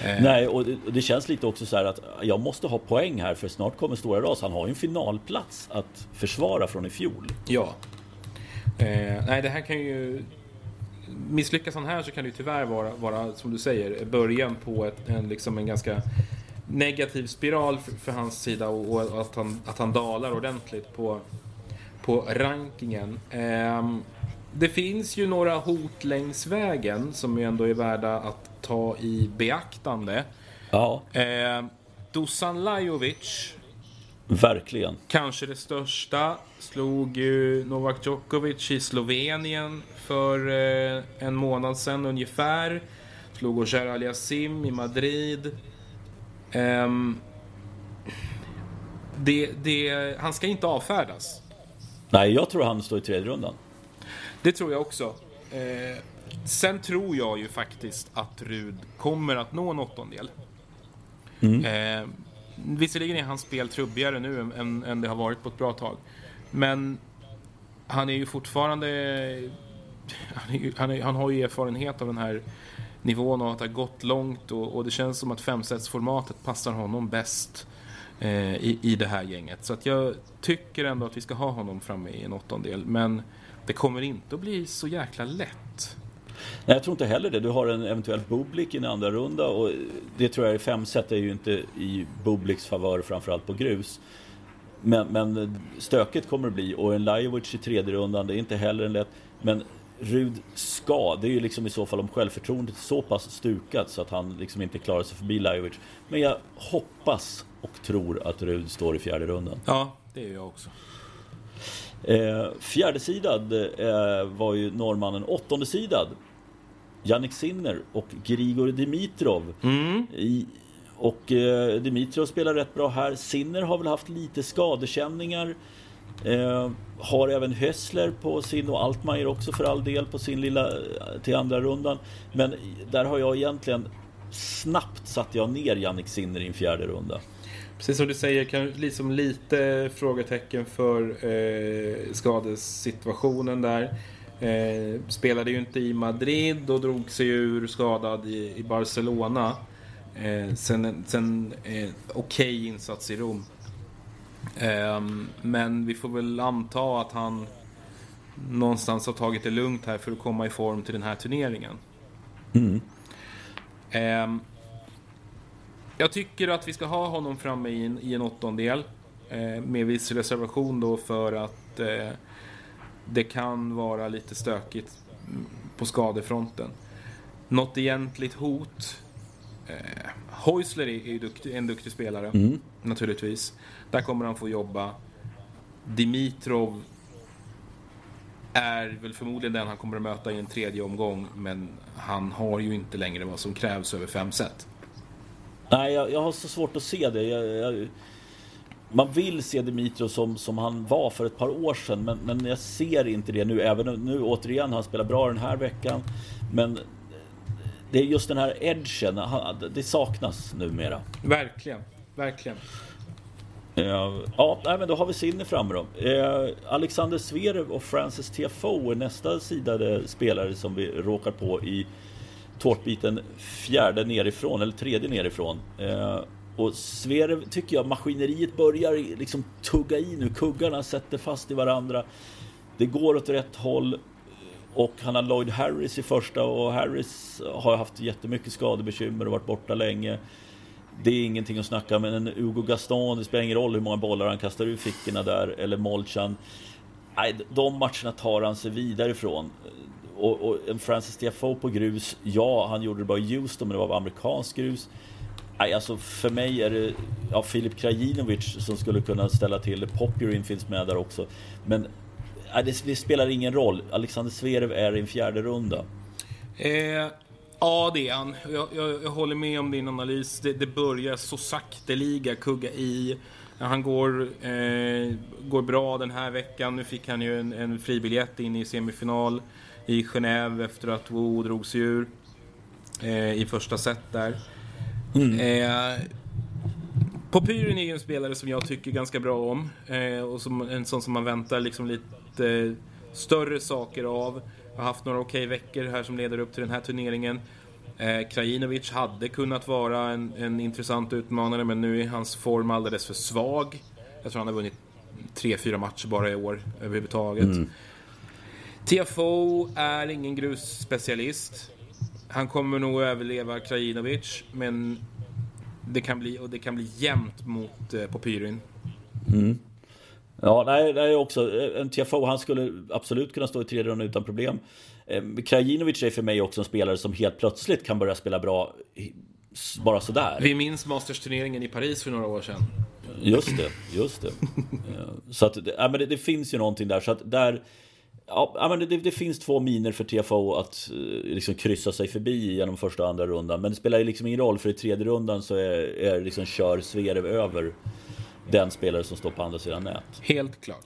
Eh. Nej, och det, och det, känns lite också så här att jag måste ha poäng här för snart kommer Stora Ras. Han har ju en finalplats att försvara från i fjol. Ja. Eh, nej, det här kan ju... Misslyckas han här så kan det ju tyvärr vara, vara som du säger, början på ett, en, liksom en ganska negativ spiral för, för hans sida och, och, att, han, att han dalar ordentligt på, på rankingen. Eh, det finns ju några hot längs vägen som ju ändå är värda att ta i beaktande. Ja. Eh, Dusan Lajovic. Verkligen. Kanske det största. Slog ju Novak Djokovic i Slovenien för eh, en månad sedan ungefär. Slog Ogier Aliasim i Madrid. Eh, det, det, han ska inte avfärdas. Nej, jag tror han står i tredje rundan. Det tror jag också. Eh, sen tror jag ju faktiskt att Rud kommer att nå en åttondel. Mm. Eh, visserligen är hans spel trubbigare nu än, än, det har varit på ett bra tag. Men han är ju fortfarande... Han, är, han, är, han har ju erfarenhet av den här nivån och att ha gått långt och, och det känns som att femsetsformatet passar honom bäst eh, i, i det här gänget. Så att jag tycker ändå att vi ska ha honom framme i en åttondel. Men det kommer inte att bli så jäkla lätt. Nej, jag tror inte heller det. Du har en eventuell Bublik i en andra runda och det tror jag i fem set är ju inte i Bubliks favör framförallt på grus. Men, men stökigt kommer det bli och en Lajovic i tredje rundan, det är inte heller en lätt. Men Rud ska, det är ju liksom i så fall om självförtroendet är så pass stukat så att han liksom inte klarar sig förbi Lajovic. Men jag hoppas och tror att Rud står i fjärde rundan. Ja, det är jag också. Eh, fjärdesidad eh, var ju norrmannen. Åttondesidad Jannik Sinner och Grigor Dimitrov. Mm. I, och eh, Dimitrov spelar rätt bra här. Sinner har väl haft lite skadekänningar. Eh, har även Hössler på sin och Altmaier också för all del på sin lilla eh, till andra rundan. Men där har jag egentligen snabbt satt jag ner Jannik Sinner i en fjärde runda. Precis som du säger, kan, liksom lite frågetecken för eh, skadesituationen där. Eh, spelade ju inte i Madrid och drog sig ur skadad i, i Barcelona. Eh, sen sen eh, okej okay insats i Rom. Eh, men vi får väl anta att han någonstans har tagit det lugnt här för att komma i form till den här turneringen. Mm. Eh, jag tycker att vi ska ha honom framme i en, i en åttondel. Eh, med viss reservation då för att eh, det kan vara lite stökigt på skadefronten. Något egentligt hot. Eh, Häusler är, är duktig, en duktig spelare, mm. naturligtvis. Där kommer han få jobba. Dimitrov är väl förmodligen den han kommer att möta i en tredje omgång, men han har ju inte längre vad som krävs över fem set. Nej, jag, jag, har så svårt att se det. Jag, jag, man vill se Dimitrov som, som han var för ett par år sedan, men, men jag ser inte det nu. Även nu, återigen, han spelar bra den här veckan. Men det är just den här edgen, det saknas numera. Verkligen, verkligen. Ja, ja men då har vi Sinne framme då. Eh, Alexander Zverev och Francis TFO är nästa sidade spelare som vi råkar på i tårtbiten fjärde nerifrån, eller tredje nerifrån. Eh, och Zverev tycker jag maskineriet börjar liksom tugga i nu. Kuggarna sätter fast i varandra. Det går åt rätt håll. Och han har Lloyd Harris i första och Harris har haft jättemycket skadebekymmer och varit borta länge. Det är ingenting att snacka med. En Hugo Gaston, det spelar ingen roll hur många bollar han kastar ur fickorna där. Eller Molchan. Nej, de matcherna tar han sig vidare ifrån och, och en Francis Tiafoe på grus, ja, han gjorde det bara i Houston, men det var amerikansk grus. Nej, alltså för mig är det ja, Filip Krajinovic som skulle kunna ställa till det. Popyrin finns med där också. Men nej, det, det, spelar ingen roll. Alexander Zverev är i en fjärde runda. Eh, ja, det är han. Jag, jag, jag, håller med om din analys. Det, det börjar så sakteliga kugga i. Han går, eh, går bra den här veckan. Nu fick han ju en, en fribiljett in i semifinal i Genève efter att Wu drog sig ur eh, i första set där. Mm. Eh, Popyrin är ju en spelare som jag tycker ganska bra om eh, och som, en sån som man väntar liksom lite större saker av. Jag har haft några okej veckor här som leder upp till den här turneringen. Eh, Krajinovic hade kunnat vara en, en intressant utmanare men nu är hans form alldeles för svag. Jag tror han har vunnit tre, fyra matcher bara i år överhuvudtaget. Mm. TFO är ingen grusspecialist. Han kommer nog överleva Krajinovic, men det kan bli, och det kan bli jämnt mot eh, Popyrin. Mm. Ja, nej, det är också eh, en TFO. Han skulle absolut kunna stå i tredje rundan utan problem. Eh, Krajinovic är för mig också en spelare som helt plötsligt kan börja spela bra bara sådär. Vi minns Masters-turneringen i Paris för några år sedan. Just det, just det. Eh, så att, ja, men det, det, finns ju någonting där. Så att där Ja, men det, det, finns två miner för TFO att liksom kryssa sig förbi genom första och andra rundan. Men det spelar ju liksom ingen roll för i tredje rundan så är, är liksom kör Zverev över den spelare som står på andra sidan nät. Helt klart.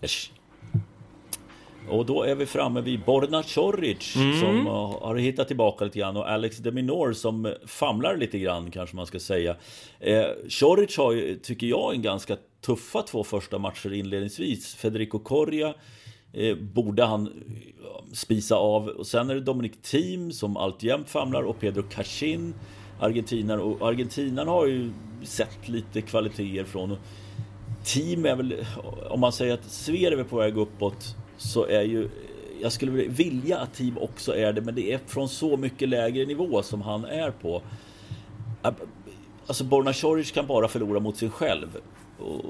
Och då är vi framme vid Borna Coric mm. som har hittat tillbaka lite grann och Alex de Minor som famlar lite grann kanske man ska säga. Eh, Coric har ju, tycker jag, en ganska tuffa två första matcher inledningsvis. Federico Coria eh, borde han spisa av. Och sen är det Dominic Thiem som alltjämt famlar och Pedro Cachin, argentinaren. Och argentinaren har ju sett lite kvaliteter från. Team är väl, om man säger att Zverev är på väg uppåt så är ju jag skulle vilja att Team också är det, men det är från så mycket lägre nivå som han är på. Alltså Borna Soric kan bara förlora mot sig själv.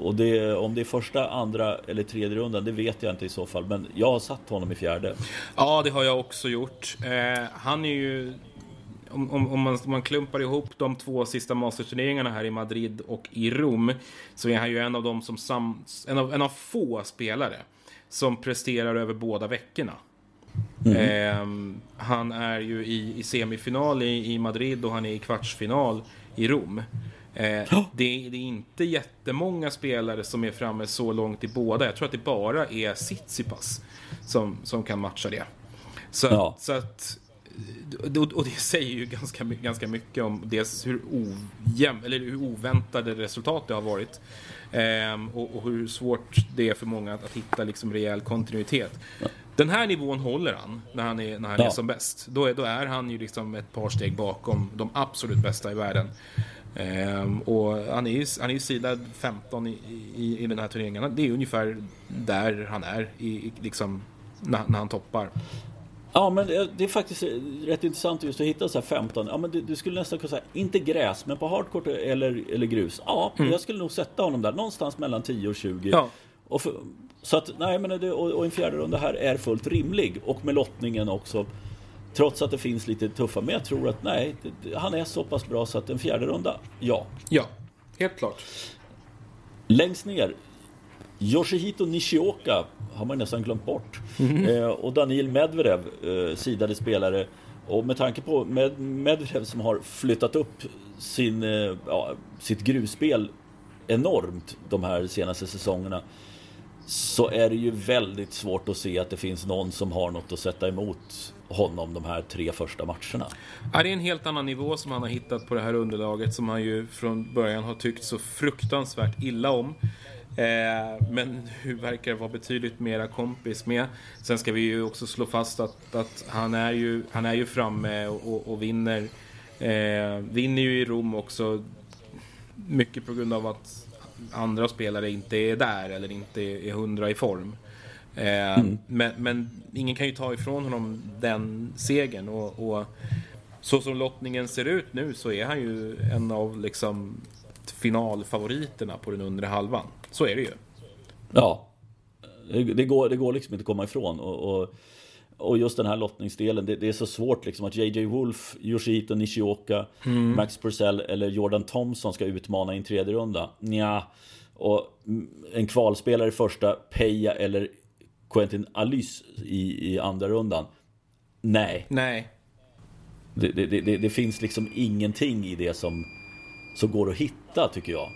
Och det, om det är första, andra eller tredje rundan, det vet jag inte i så fall. Men jag har satt honom i fjärde. Ja, det har jag också gjort. Eh, han är ju... Om, om, om, man, om, man, klumpar ihop de två sista masterturneringarna här i Madrid och i Rom så är han ju en av de som sam, en, av, en av få spelare som presterar över båda veckorna. Mm. Eh, han är ju i, i semifinal i, i, Madrid och han är i kvartsfinal i Rom. Eh, oh. det, det, är inte jättemånga spelare som är framme så långt i båda. Jag tror att det bara är Tsitsipas som, som kan matcha det. Så, ja. så att, och det säger ju ganska, ganska mycket om dels hur, ojäm, eller hur oväntade resultat det har varit. Ehm, och, och, hur svårt det är för många att, att hitta liksom rejäl kontinuitet. Ja. Den här nivån håller han när han är, när han ja. är som bäst. Då är, då är han ju liksom ett par steg bakom de absolut bästa i världen. Ehm, och han är ju han är sidad 15 i, i, i den här turneringen. Det är ungefär där han är i, liksom, när, när han toppar. Ja, men det är faktiskt rätt intressant just att hitta så här 15. Ja, men du, du skulle nästan kunna säga, inte gräs, men på hardcore eller, eller grus. Ja, mm. jag skulle nog sätta honom där, någonstans mellan 10 och 20. Ja. Och för, så att, nej, men det, och, och en fjärde runda här är fullt rimlig. Och med lottningen också. Trots att det finns lite tuffa, men jag tror att nej, det, han är så pass bra så att en fjärde runda, ja. Ja, helt klart. Längst ner, Yoshihito Nishioka har man nästan glömt bort. Mm. Eh, och Daniil Medvedev, eh, sidade spelare. Och med tanke på Med Medvedev som har flyttat upp sin, eh, ja, sitt grusspel enormt de här senaste säsongerna så är det ju väldigt svårt att se att det finns någon som har något att sätta emot honom de här tre första matcherna. Ja, det är en helt annan nivå som han har hittat på det här underlaget som han ju från början har tyckt så fruktansvärt illa om. Eh, men nu verkar vara betydligt mera kompis med. Sen ska vi ju också slå fast att, att han, är ju, han är ju framme och, och vinner. Eh, vinner ju i Rom också. Mycket på grund av att andra spelare inte är där eller inte är hundra i form. Eh, mm. men, men, ingen kan ju ta ifrån honom den segern. Och, och, så som lottningen ser ut nu så är han ju en av liksom finalfavoriterna på den undre halvan. Så är det ju. Ja. Det går, det går liksom inte att komma ifrån. Och, och, och just den här lottningsdelen, det, det, är så svårt liksom att JJ Wolf, Yoshito Nishioka, mm. Max Purcell eller Jordan Thompson ska utmana i en tredje runda. Nja. Och en kvalspelare i första, Peja eller Quentin Alys i, i andra rundan. Nej. Nej. Det, det, det, finns liksom ingenting i det som, som går att hitta tycker jag.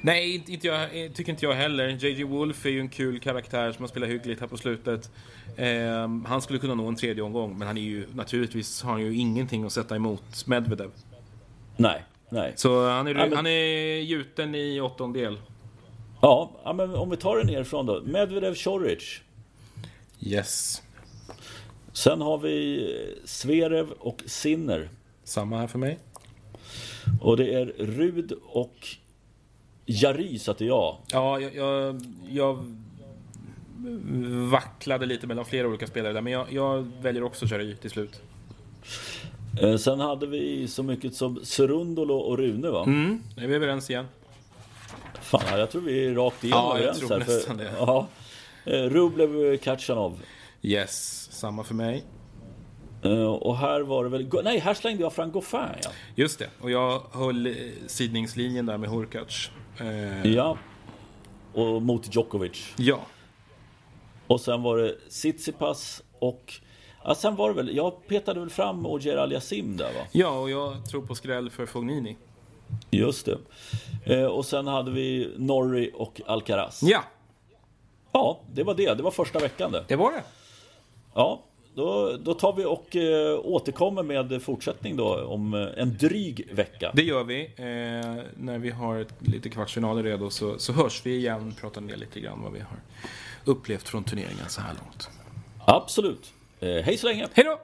Nej, inte jag, tycker inte jag heller. JJ Wolf är ju en kul karaktär som har spelat hyggligt här på slutet. Eh, han skulle kunna nå en tredje omgång, men han är ju naturligtvis har han ju ingenting att sätta emot Medvedev. Nej, nej. Så han är, ja, men... han är gjuten i åttondel. Ja, ja, men om vi tar det nerifrån då. Medvedev Choric. Yes. Sen har vi Sverev och Sinner. Samma här för mig. Och det är Rud och Jari satte jag. Ja, jag, jag, jag vacklade lite mellan flera olika spelare där, men jag, jag väljer också Jari till slut. Eh, sen hade vi så mycket som Serundolo och Rune va? Mm, är vi överens igen. Fan, jag tror vi är rakt igenom ja, överens jag tror här. Nästan det. Ja, eh, Rublev Kachanov. Yes, samma för mig. Uh, och här var det väl... Nej, här slängde jag fram Goffin ja. Just det, och jag höll eh, sidningslinjen där med Hurkacz. Uh, ja. Och mot Djokovic. Ja. Och sen var det Tsitsipas och... Ja, sen var det väl... Jag petade väl fram Ogier Aliasim där va? Ja, och jag tror på skräll för Fognini. Just det. Uh, och sen hade vi Norrie och Alcaraz. Ja. Ja, det var det. Det var första veckan det. Det var det. Ja, då, då tar vi och eh, återkommer med fortsättning då om eh, en dryg vecka. Det gör vi. Eh, när vi har ett, lite kvartsfinaler redo så, så hörs vi igen och pratar ner lite grann vad vi har upplevt från turneringen så här långt. Absolut. Eh, hej så länge. Hej då!